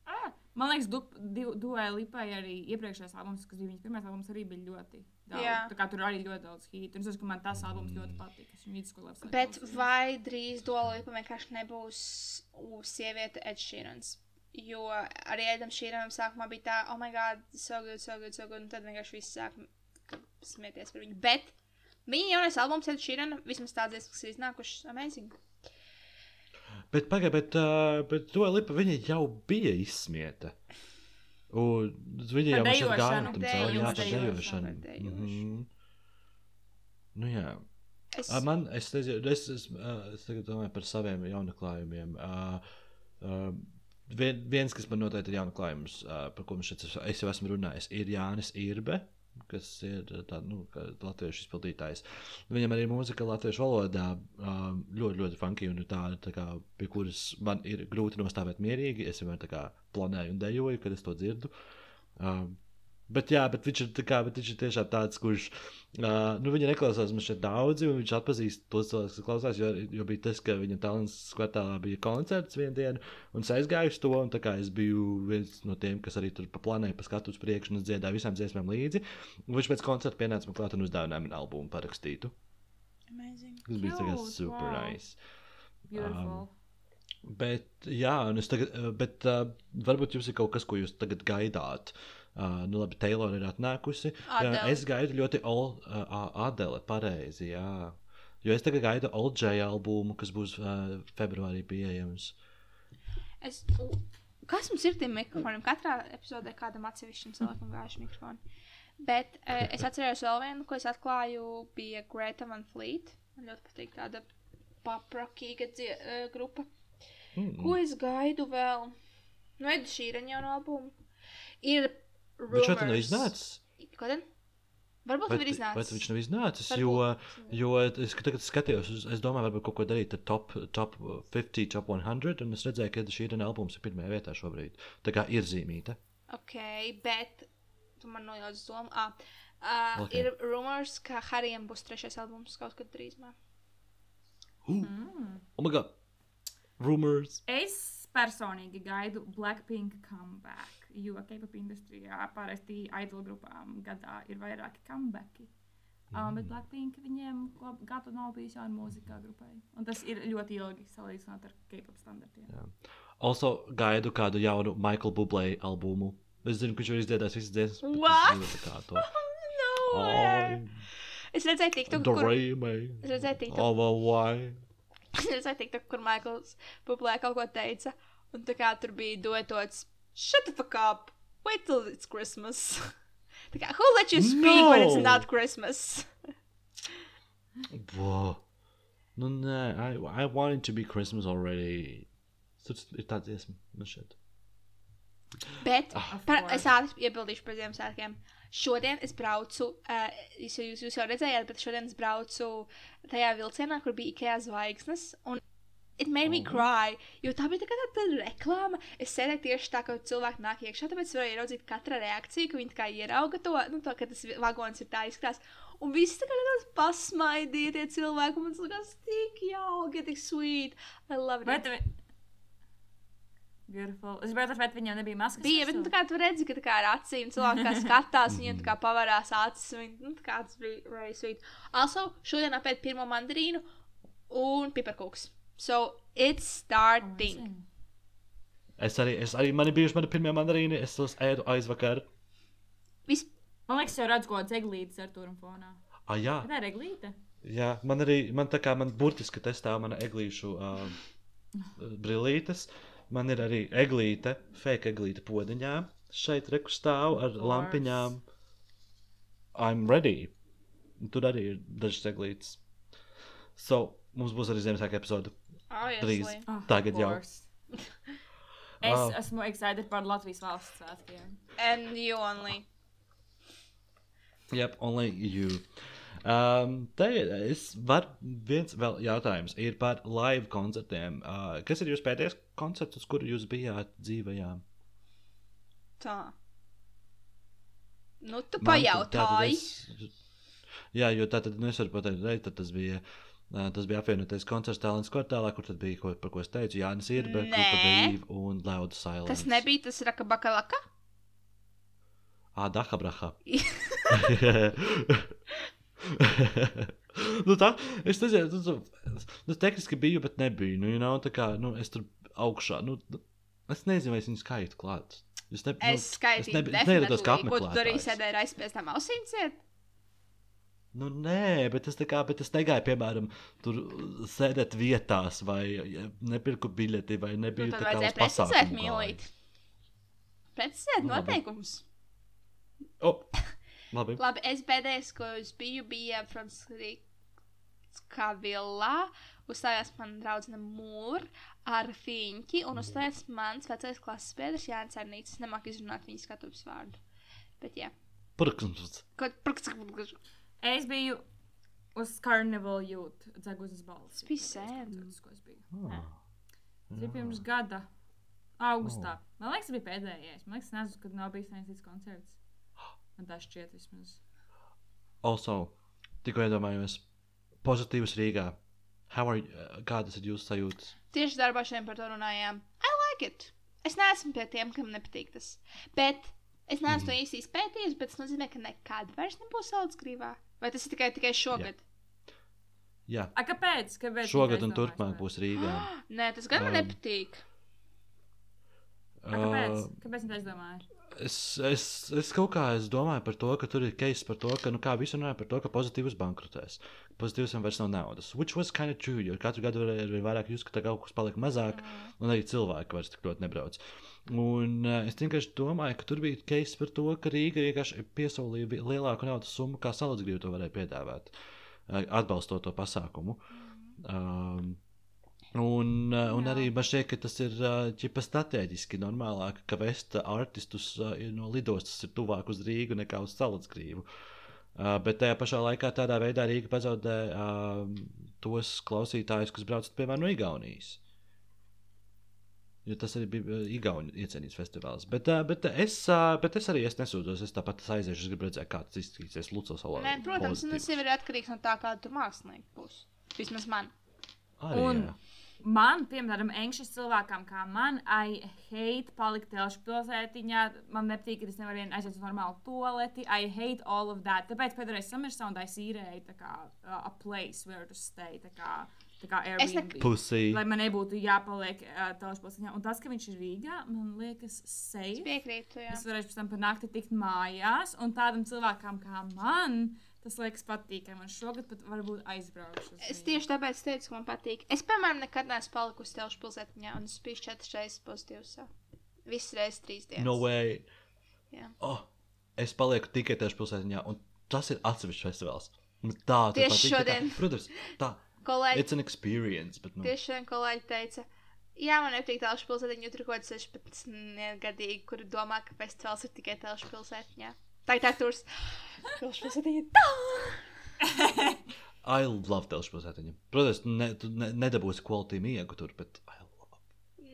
Ah, man liekas, Duai Lipai arī iepriekšējais albums, kas bija viņas pirmais albums, arī bija ļoti daudz. Jā. Tā kā tur arī ļoti daudz hītu. Un es domāju, ka man tas albums ļoti patīk. Es viņu esmu Bet klausījusies. vai drīz Dua Lipa vienkārši nebūs u, sieviete Ed Sheerans? Jo arī Edam Sheeranam sākumā bija tā, oh my god, so good, so good, so good, un tad vienkārši viss sāk ka- smieties par viņu. Bet viņa jaunais albums Ed Sheeran, vismaz tādas, kas ir iznākušas, amazing. Bet pagaidi, bet, uh, bet to lipa viņa jau bija izsmieta. Un viņa jau gāja dejošanu. tam cauri, jā, dejošanu. par dejošanu. Mhm. Nu jā. Es, man, es, nezinu, es, es, es tagad domāju par saviem jaunaklājumiem. Uh, uh, vien, viens, kas man noteikti ir jaunaklājums, uh, par ko mēs šeit es jau esmu runājis, ir Jānis Irbe. Kas ir tā, nu, latviešu izpildītājs. Viņam arī mūzika latviešu valodā ļoti, ļoti funky un tā, tā kā, pie kuras man ir grūti nostāvēt mierīgi. Es vienmēr tā kā planēju un dejoju, kad es to dzirdu. Uh, Bet, jā, bet viņš ir, kā, bet viņš ir tiešām tāds, kurš. Uh, nu, viņa neklausās man šeit daudzi, un viņš atpazīst tos cilvēkus, kas klausās. Jo, jo bija tas, ka viņa talants kvartālā bija koncerts vienu dienu, un es aizgāju uz to. Es biju viens no tiem, kas arī tur plānoja pa skatu uz priekšu, un es dziedāju visām dziesmām līdzi. Viņš pēc koncerta pienāca man klāt un uzdāvināja man albumu parakstītu. Amazing. Tas bija Cute, super wow. nice. Beautiful. Bet, jā, un es tagad, uh, bet uh, varbūt jums ir kaut kas, ko jūs tagad gaidāt. Uh, nu, labi, Taylor ir atnākusi. Adele. Uh, es gaidu ļoti ol, uh, Adele, pareizi, jā. Jo es tagad gaidu Oldžēja albumu, kas būs uh, februārī pieejams. Es, kas mums ir tiem mikrofoniem? Katrā epizodē kādam atsevišķam cilvēkam gājuši mikrofoni. Bet uh, es atceros vēl vienu, ko es atklāju, bija Greta Van Fleet. Man ļoti patīk tāda paprakīga uh, grupa. Mm. Ko es gaidu vēl? Nu, Ed Šīreņa jaunu albumu. Ir Viņš jau tā nav iznācis. Ko tad? Varbūt Vai, jau ir vai iznācis. viņš nav iznācis? Varbūt. Jo, jo es tagad skatījos, uz, es domāju, varbūt kaut ko darīt ar top, top 50, top 100, un es redzēju, ka šī ir albums ir pirmajā vietā šobrīd. Tā kā ir zīmīta. Ok, bet tu man nojauc domu. Ah, uh, Ok. okay. Ir rumors, ka Harijam būs trešais albums kaut kad drīzumā. Mm. Oh my god! Rumors! Es personīgi gaidu Blackpink comeback, jo K-pop industrijā parasti idol grupām gadā ir vairāki comebacki. Um, bet Blackpink viņiem ko- gadu nav bijis jauna mūzika grupai. Un tas ir ļoti ilgi salīdzinot ar K-pop standartiem. Jā. Also gaidu kādu jaunu Michael Bublé albumu. Es zinu, ka viņš ir izdziedājis visas es What? no, Ai, es redzēju, TikTok, kur, Dreaming es redzēju, TikTok, of a why. es redzēju TikTok, kur Maikls Bublē kaut ko teica. Un tā kā tur bija dotots, shut the fuck up, wait till it's Christmas. tā kā, who let you speak when it's No. not Christmas? Whoa. Nu, nē, I, I want it to be Christmas already. Tas ir tāds dziesma, man šeit. Bet Ah. par, course. es ātri iebildīšu par Ziemassvētkiem. Šodien es braucu, uh, jūs, jūs, jūs jau redzējāt, bet šodien es braucu tajā vilcienā, kur bija IKEA zvaigznes. Un it made me Oh. cry, jo tā bija tā tāda reklāma. Es sēdēju tieši tā, ka cilvēki nāk iekšā, tāpēc varēju ieraudzīt katra reakciju, ka viņi tā kā ierauga to, nu, to ka tas vagons ir tā izskatās. Un visi tā kā tāds pasmaidīja tie cilvēki, un tas likās tik jauki, tik sweet. I love it. Bet, Beautiful. Es gribētu, vai viņam nebija maskas. Bija, bet nu, tā kā tu redzi, ka tā kā ar acīm cilvēki kā skatās, viņiem tā kā pavērās acis. Viņi, nu, tā kā tas bija very sweet. Also, šodien apēd pirmo mandarīnu un piparkūks. So, it's starting. Es arī, es arī, man ir bijuši mani pirmie mandarīni, es tos ēdu aizvakar. Vis, Man liekas, jau redzu, ko ceglītes ar turu fonā. Ah, jā, Tā ir eglīte. jā, man arī, man tā kā man burtiski testā mana eglīšu uh, brillītes. Man ir arī eglīte, fake eglīte podiņā. Šeit reku stāv ar Of lampiņām. I'm ready. Tur arī ir dažas eglītes. So, mums būs arī Ziemassvētku epizode. Drīz. obviously. Oh, Tagad jau. course. es Oh. esmu excited par Latvijas valsts svētkiem. And you only. Yep, only you. Um, te es varu viens vēl jautājums ir par live koncertiem. Uh, kas ir jūsu pēdējais koncerts, uz kuru jūs bijāt dzīvajā? Tā. Nu, tu pajautāji. es- Jā, jo tā tad nu, es varu pateikt, tad tas bija. Tas bija apvienotais koncerts Tallinas kvartālā, kur tad bija, ko, par ko es teicu, Jānis Irbe. Grupa Brīv un Loud Silence. Tas nebija tas rakabakalaka? Ā, Dahabraha. nu tā, es nezinu, tas, tas tehniski biju, bet nebiju. Nu, you know, tā kā, nu, es tur augšā, nu, es nezinu, vai es viņu skaitu klāt. Es, ne, Es skaitīju, nu, es ne, neiedos kā definitely. Ko tu darīji, sēdēji ar aizspiestām ausīm ciet? Nu, nē, bet es kā, bet es negāju, piemēram, tur sēdēt vietās, vai nepirku biļeti, vai Nu, nebiju tad tā kā uz vajadzēja precizēt, mīlīt. Precizēt Nu, labi. noteikums. O, labi. Labi, es pēdējais, ko es biju, bija Frančiska vilā. Uzstājās man draudzene Mūra ar Fiņķi, un uzstājās mans vecais klases biedrs Jānis Arnītis. Es nemāku izrunāt viņa skatuves vārdu. Bet, jā. Protams. Praks- Es biju uz Carnival Youth, dzeguzes balss. Tas bija sen. Tas, ko es biju. Ah. Tas bija pirms gada. Augustā. Man liekas, tas bija pēdējais. Man liekas, nezinu, kad nav bijis neviens koncerts. Man tā šķiet vismaz. Also, tikko iedomājos, pozitīvs Rīgā. How are you, uh, kādas ir jūsu sajūtas? Tieši darbā šodien par to runājām. I like it. Es neesmu pie tiem, kam nepatīk tas. Bet es neesmu to īsti izpētījis, bet tas nozīmē, ka nekad vairs nebūs salds grīvā. Vai tas ir tikai, tikai šogad? Jā, A, kāpēc? kāpēc šogad un turpmāk būs Rīgā. Nē, tas gan man Um, nepatīk. A, kāpēc? Uh, Kāpēc tu aizdomāji? Es, es, es kaut kā es domāju par to, ka tur ir case par to, ka, nu, kā visi runāja par to, ka pozitīvs bankrotēs. Pozitīvs vairs nav naudas. Which was kind of true, jo katru gadu ir vairāk jūs, ka tā kaut kas paliek mazāk, un arī cilvēki vairs tik ļoti nebrauc. Un uh, es vienkārši domāju, ka tur bija case par to, ka Rīga vienkārši piesaulīja vi- lielāku naudas summu, kā Salacgrīva to varēja piedāvāt, uh, atbalstot to pasākumu. Um, Un, uh, un arī man šķiet, ka tas ir uh, ķipa strateģiski normālāk, ka vesta artistus uh, no lidostas ir tuvāk uz Rīgu nekā uz Salacgrīvu. Uh, bet tajā pašā laikā tādā veidā Rīga pazaudē uh, tos klausītājus, kas brauc piemēram no Igaunijas. Jo tas arī bija uh, Igaunijas iecienīts festivāls. Bet, uh, bet, es, uh, bet es arī es nesūdzos. Es tāpat aiziešu, es gribu redzēt, kā tas izskatīsies Lucas salā. Nē, protams, un tas jau ir atkarīgs no tā, kāda tu mākslinieks būs. Vismaz man. Arī, Un- jā. Man, piemēram, anxious cilvēkam, kā man, I hate palikt telšu pilsētiņā. Man nepatīk, ka es nevaru vien aiziet uz normālu toleti. I hate all of that. Tāpēc pēdējais Summer Sound es īrēju tā kā uh, a place where to stay. Tā kā, kā Airbnb. Pusī. Lai man nebūtu jāpaliek uh, telšu pilsētiņā. Un tas, ka viņš ir Rīgā, man liekas safe. Piekrītu, jā. Es varēšu pēc tam par nakti tikt mājās, un tādam cilvēkam kā man, tas liekas patīkami. Man šogad pat varbūt aizbraukšu. Es tieši tāpēc teicu, ka man patīk. Es, piemēram, nekad neesmu palikusi telšu pilsētiņā, un es biju četras reizes pozitīvs. Visas reizes trīs dienas. No way. Jā. Oh, es palieku tikai tieši pilsētiņā, un tas ir atsevišķs festivāls. Tā, tur Tieši patīk, tā šodien. Protams, tā. Kolēģi, It's an experience, bet, nu, tieši šodien kolēģi teica, jā, man nepatīk telšu pilsētiņa, jo tur kaut kāds 16 gadīgi, kuri domā, ka festivāls ir tikai telšu pilsētiņā. Tā ir tā, tur telšu pilsētiņa. Tā! I love telšu pilsētiņu. Protams, ne, tu ne, nedabūsi kvalitāti miegu tur, bet I love.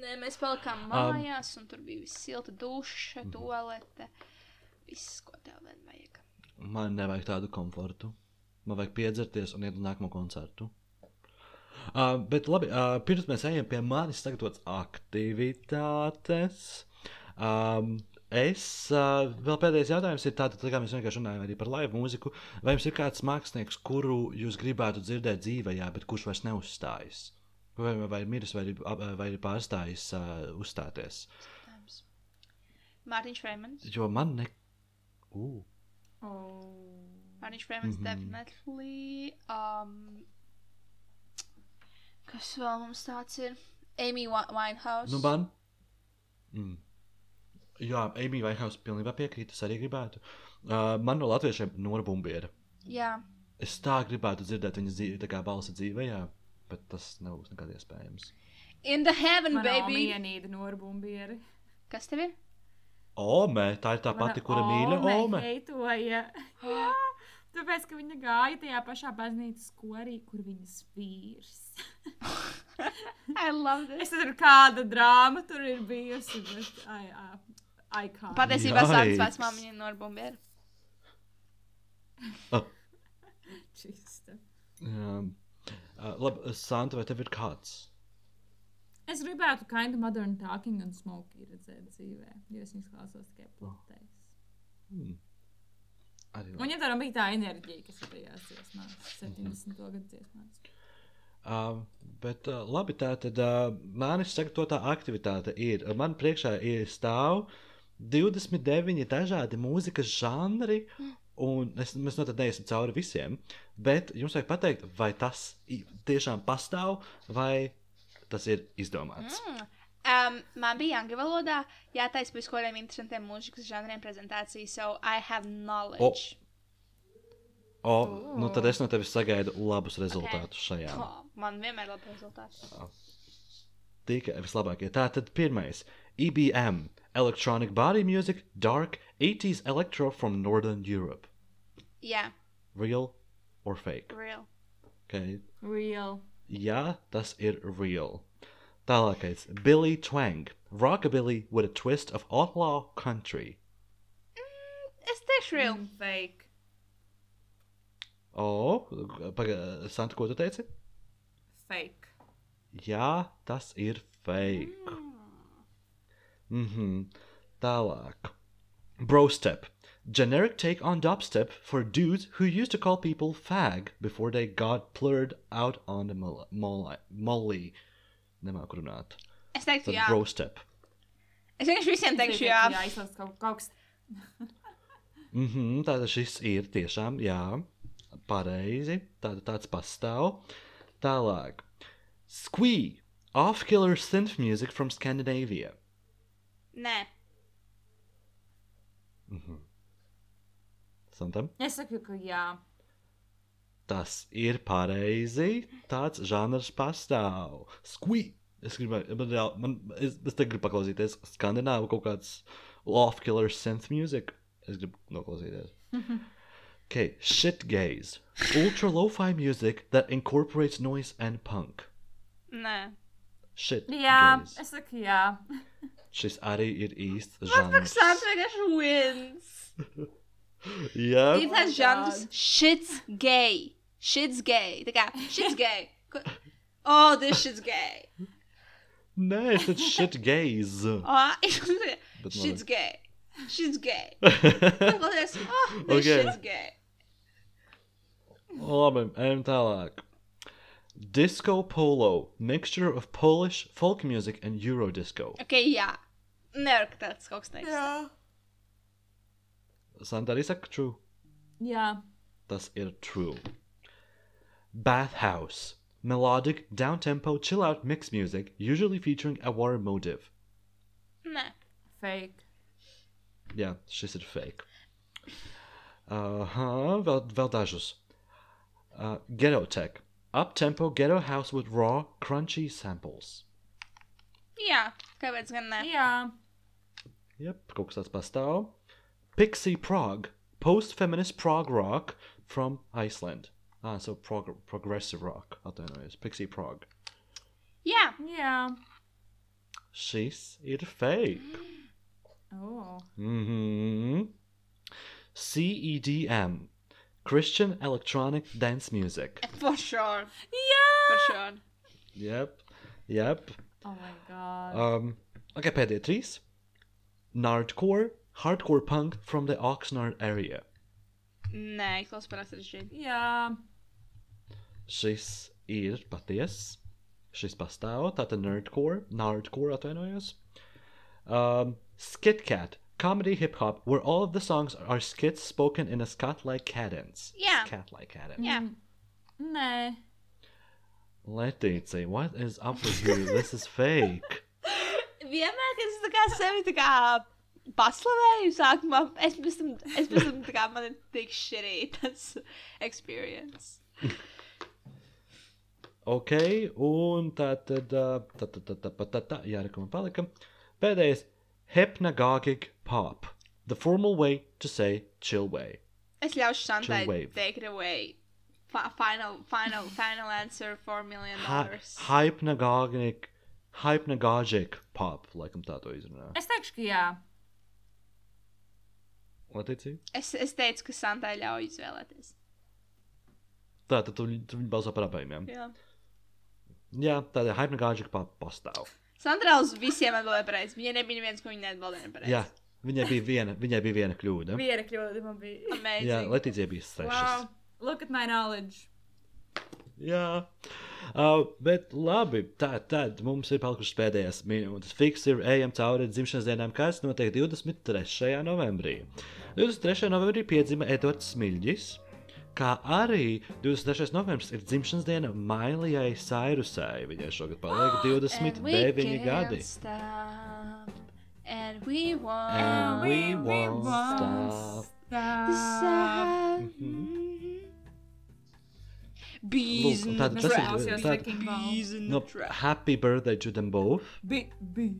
Nē, mēs palikām mājās, un tur bija viss silta duša, toalete. Viss, ko tev vien vajag. Man nevajag tādu komfortu. Man vajag piedzerties un iet uz nākamo koncertu. Uh, bet labi, uh, pirms mēs ejam pie manis sagatavotas aktivitātes. Um, es uh, vēl pēdējais jautājums ir tāds, kā mēs vienkārši runājam arī par live mūziku. Vai jums ir kāds mākslinieks, kuru jūs gribētu dzirdēt dzīvē, bet kurš vairs neuzstājas? Vai, vai ir miris, vai, vai ir pārstājis uh, uzstāties? Mārtiņš Freemans. Jo man ne. Uh. Oh. Mārtiņš Freemans Mhm. definitely. Um, kas vēl mums tāds ir? Amy Wi- Winehouse. Nu, man. Mm. Jā, Amy Winehouse pilnībā piekrīt. Es arī gribētu. Uh, man no latviešiem Nora Bumbiera. Jā, Es tā gribētu dzirdēt viņas dzīvi, tā kā balsi dzīvē, jā, bet tas nebūs nekad iespējams. In the heaven, Man baby. vienīda norbumbieri. Kas tev ir? Ome, tā ir tā pati, kura mīļa Ome. Heitoja. Jā, tāpēc, ka viņa gāja tajā pašā baznīcas korī, kur viņas vīrs. I love this. Es nezinu, kāda drāma tur ir bijusi, bet ai, ai, ikon. Patiesībā sākas Yikes. vecmāmiņa no Arbumbiera. Čista. Jā. Uh, labi, Santa, vai tev ir kāds? Es gribētu kind of modern talking un smoky redzēt dzīvē, jo es viņas klausos tikai platēs. Hmm. Arī Un ja tā bija tā enerģija, kas ir tajās dziesmās, 70. gadu dziesmās. Uh, bet uh, labi, tā tad uh, manis sagatavotā aktivitāte ir. Man priekšā ir stāv 29 dažādi mūzikas žanri, un es, mēs noteikti neiesim cauri visiem. Bet jums vajag pateikt, vai tas tiešām pastāv, vai tas ir izdomāts. Mm. Um, man bija angļu valodā jātaisa par kaut kādiem interesantiem mūzikas žanriem prezentācija, so I have knowledge. O, nu tad es no tevis sagaidu labus rezultātus okay. šajā. Oh, man vienmēr ir labi rezultāti. Tikai vislabākie. Tā tad pirmais - IBM, Electronic body music, dark 80s electro from Northern Europe. Jā, Real or fake? real. Okay. Real. Jā, tas ir real. Tālākais - Billy Twang. Rockabilly with a twist of outlaw country. Es teikšu real. Mm, Fake. O, pagaidi, Santa, ko tu teici? Fake. Jā, tas ir fake. Mhm. Tālāk. Brostep. Generic take on dubstep for dudes who used to call people fag before they got plurred out on the mol- molly. molly. Nemāku runāt. Es teiktu Tad jā. brostep. Es vienkārši visiem teikšu jā. Jā, izlasīt kaut, kaut kas. Mhm, tātad šis ir tiešām, jā, pareizi. Tātad tāds pastāv. Tālāk. Squee. Off-killer synth music from Scandinavia. Nē, Santam? Es saku, ka jā. Tas ir pareizi. Tāds žanrs pastāv. Squee. Es gribēju, man, jā, man, es, es te gribu paklausīties skandināvu kaut kāds off-killer synth music. Es gribu noklausīties. Okay, shit gaze. Ultra lo-fi music that incorporates noise and punk. nē. Shit Jā, gaze. es saku jā. Šis arī ir īsts Pats žanrs. Sants vienkārši wins. Jā, Ir tāds žanrs, shit's gay. Shit's gay. Tā kā, shit's gay. Oh, this shit's gay. nē, tas ir shit gaze. Oh, Bet shit's gay. Shit's gay. Klausies, oh, this Okay. shit's gay. Oh, Labi, ejam tālāk. Disco polo, mixture of Polish folk music and Eurodisco. Ok, jā. Nevar, ka tāds kaut kas teiks. Santa arī saka true. Jā. Tas ir true. Bathhouse, melodic, down-tempo, chill-out mix music, usually featuring a war motive. Nē. Fake. Jā, šis ir fake. Aha, vēl, vēl dažus. Uh, ghetto tech, up-tempo ghetto house with raw, crunchy samples. Jā, kāpēc gan ne? Jā. Yep, kaut kas tāds pastāv. Pixie prog, post-feminist prog rock from Iceland. Ah, so prog progressive rock. Atvainojos, Pixie prog. Jā. Jā. Šis ir fake. Oh. Mm-hmm. CEDM, Christian electronic dance music. For sure. Jā. For sure. Yep, yep. Oh my god. Um, okay, pēdējie trīs. Nardcore, hardcore punk from the Oxnard area. Nē, klaus par sarežģītu. Jā. Šis ir patiess. Šis pastāv. Tātad nerdcore, nardcore atvainojos. Um, Skitcat, comedy hip hop, where all of the songs are skits spoken in a scat-like cadence. Yeah. Scat-like cadence. Jā. Nē. Letīcija, what is up with you? This is fake. Vienmēr, kad es tā kā sevi tā kā paslavēju sākumā, es pēc tam, es pēc tam tā kā man ir tik šķirī tas experience. Ok, un tā tad, uh, tā tad, tā tad, tā tad, tā, jā, rekam palika. Pēdējais, hypnagogic pop. The formal way to say chill way. Es ļaušu Santai Chill wave. take it away. Fi- Final, final, final answer, 4 million Hy- dollars. Hypnagogic, hypnagogic pop, laikam tā to izrunā. Es teikšu, ka jā. Letīcija? Es, es teicu, ka Santai ļauj izvēlēties. Tā tad tu, tu viņi balso par abiem. Jā, Jā. jā tāda hypnagogic pop pastāv. Sandra uz visiem atbildēja pareizi. Viņai nebija neviens, ko viņa neatbildēja pareizi. Jā, viņai bija viena, viņai bija viena kļūda. Viena kļūda man bija. Amazing. Jā, Letīcija bija sešas. Wow. Look at my knowledge. Jā, uh, bet labi. Tā tad mums ir palikušas pēdējās minūtes. Fiks ir ejam cauri dzimšanas dienām, kas notiek 23. novembrī. 23. novembrī piedzima Edvards Smilģis. Kā arī 23. novembris ir dzimšanas diena Mailijai Sairusai. Viņai šogad paliek 29 gadi. Stop, and we won't. And we we won't won't stop. stop. Mhm. Bees Lūk, the tas ir- trap. Klausījos tad- Wrecking Ball. Bees in the No, happy birthday to them both. Bi, bi.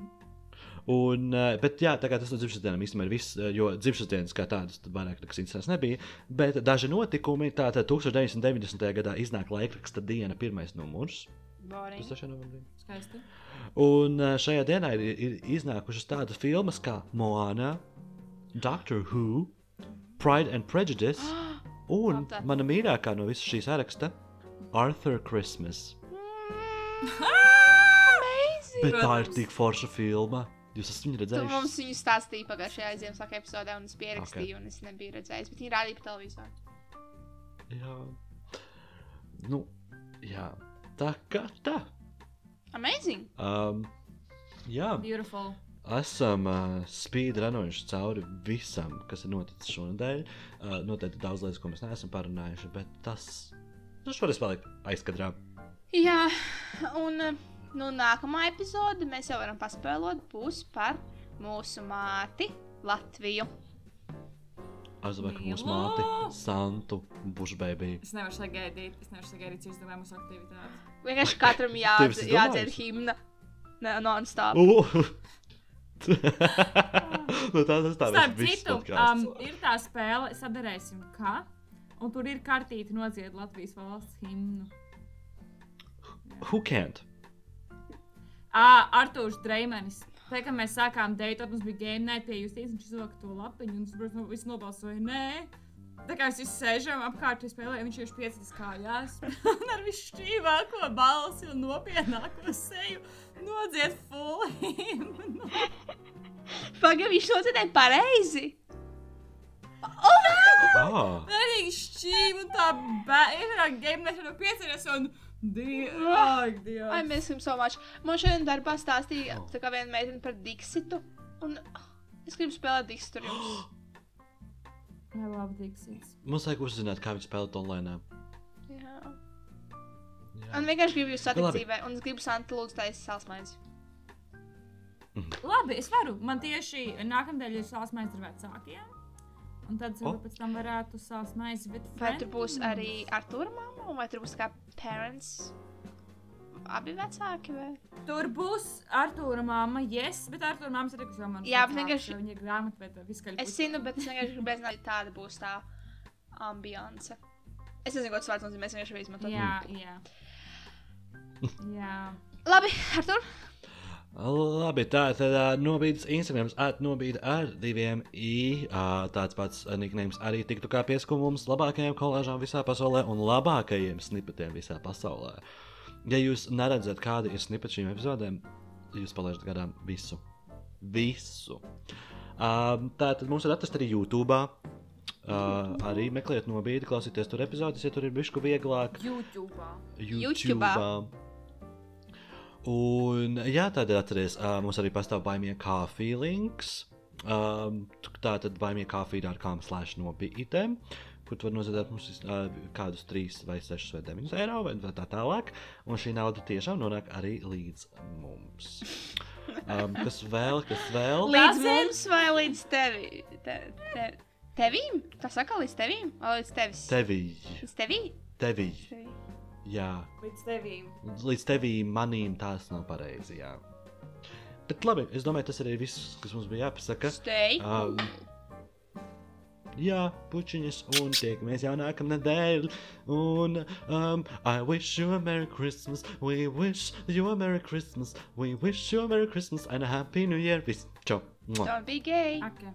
Un, uh, bet, jā, tā kā tas no dzimšanas dienām īstenībā ir viss, uh, jo dzimšanas dienas kā tādas tad vairāk nekas interesants nebija. Bet daži notikumi, tātad 1990. gadā iznāk laikraksta diena, pirmais numurs. Boring. 3. novembrī. Skaisti. Un uh, šajā dienā ir, ir iznākušas tādas filmas kā Moana, Doctor Who, Pride and Prejudice un mana mīļākā no visas šīs saraksta - Arthur Christmas. Amazing! Bet tā ir tik forša filma. Jūs esat viņu Tu redzējuši? mums viņu stāstīji pagājušajā Ziemassvētku epizodē, un es pierakstīju, okay. un es nebiju redzējis, bet viņi rādīja pa televizoru. Jā. Nu, jā. Tā kā tā. Amazing! Um, jā, Beautiful. esam uh, spīdranojuši cauri visam, kas ir noticis šonadēļ. Uh, noteikti daudz lietas, ko mēs neesam parunājuši, bet tas nu, šoreiz paliek aizkadrā. Jā, un nu, nākamā epizode mēs jau varam paspēlot, būs par mūsu māti Latviju. Es domāju, ka mūsu māte Santu Bušbēbī. Es nevaru sagaidīt, es nevaru sagaidīt, cik domāju mūsu aktivitāti. Vienkārši katram jā, Tu esi jādzied himna. Ne, non-stop. Uh! nu, tā tas tā Starp viss citu, um, ir tā spēle, sadarēsim, kā. Un tur ir kartīte nodzied Latvijas valsts himnu. Who can't? Uh, Arthurs Dreimanis. Tā kā mēs sākām deitot, mums bija game night pie Justīnas, viņš izvilka to lapiņu, un protams, no- visi nobalsoja, nē. Tā kā mēs visi sēžam apkārt, spēlējam, viņš jau piecas kājās, un ar visu šķīvāko balsi un nopietnāko seju nodzied full himnu. Pagaidām, viņš to dzirdēja pareizi. Ah, Arī šķīvi un tā bērna game night no piecas, un Dievs, ak, I Dievs. miss him so much. Man šodien darbā stāstīja tā kā viena meitene par Dixitu. Un es gribu spēlēt Dixitu ar jums. Jā, labi, Diksits. mums vajag uzzināt, kā viņi spēlē online. Jā. Jā. Un vienkārši gribu jūs satikt dzīvē. Un es gribu Santa lūdzu taisīt salsmaizi. Labi, es varu. Man tieši nākamnedēļ ir sāls maize ar vecākiem. Un tad es O. varbūt pēc tam varētu sāls maizi. bet Vai tur būs friends- arī Artur mamma, un vai tur būs kā parents? Abi vecāki vai? Tur būs Arthūra māma, yes, bet Arthūra māma ir tikusi jau man. Jā, bet vienkārši- Viņa ir grāmatvedēja, viskaļ. Es zinu, bet es vienkārši gribēju zināt, kāda būs tā ambiance. Es nezinu, ko tas vārds nozīmē, es vienkārši varu izmantot. Jā, jā. jā. Labi, Artur, Labi, tā tad uh, nobīdes Instagrams atnobīda ar diviem i. Tāds pats niknējums arī tiktu kā pieskumums labākajiem kolāžām visā pasaulē un labākajiem snipetiem visā pasaulē. Ja jūs neredzat, kāda ir snipeti šīm epizodēm, jūs palaižat garām visu. Visu. Tā tad mums ir atrasta arī YouTube. Uh, arī meklējiet nobīdi, klausieties tur epizodes, ja tur ir bišku vieglāk. YouTube. YouTubā. Un, jā, tādā atcerieties, uh, mums arī pastāv baimīgi kafija links. Um, tā tad baimīgi kafija.com slash nobīdēm, kur tu vari noziedāt mums uh, kādus 3 vai 6 vai 9 eiro vai tā tālāk. Un šī nauda tiešām nonāk arī līdz mums. Um, kas vēl, kas vēl? līdz Tas mums vai līdz tevi? Te, te, tevīm? Tā saka, līdz tevīm? Vai līdz tevis? Tevi, Līdz tevī? tevi, Tevī. Jā. Līdz tevīm. Līdz tevīm, manīm tas nav pareizi, jā. Bet labi, es domāju, tas arī viss, kas mums bija jāpasaka. Stay. Um, jā, pučiņas, un tiekamies jau nākamā nedēļa. Un um, I wish you a Merry Christmas, we wish you a Merry Christmas, we wish you a Merry Christmas and a Happy New Year. Viss, čau! Don't be gay. Okay.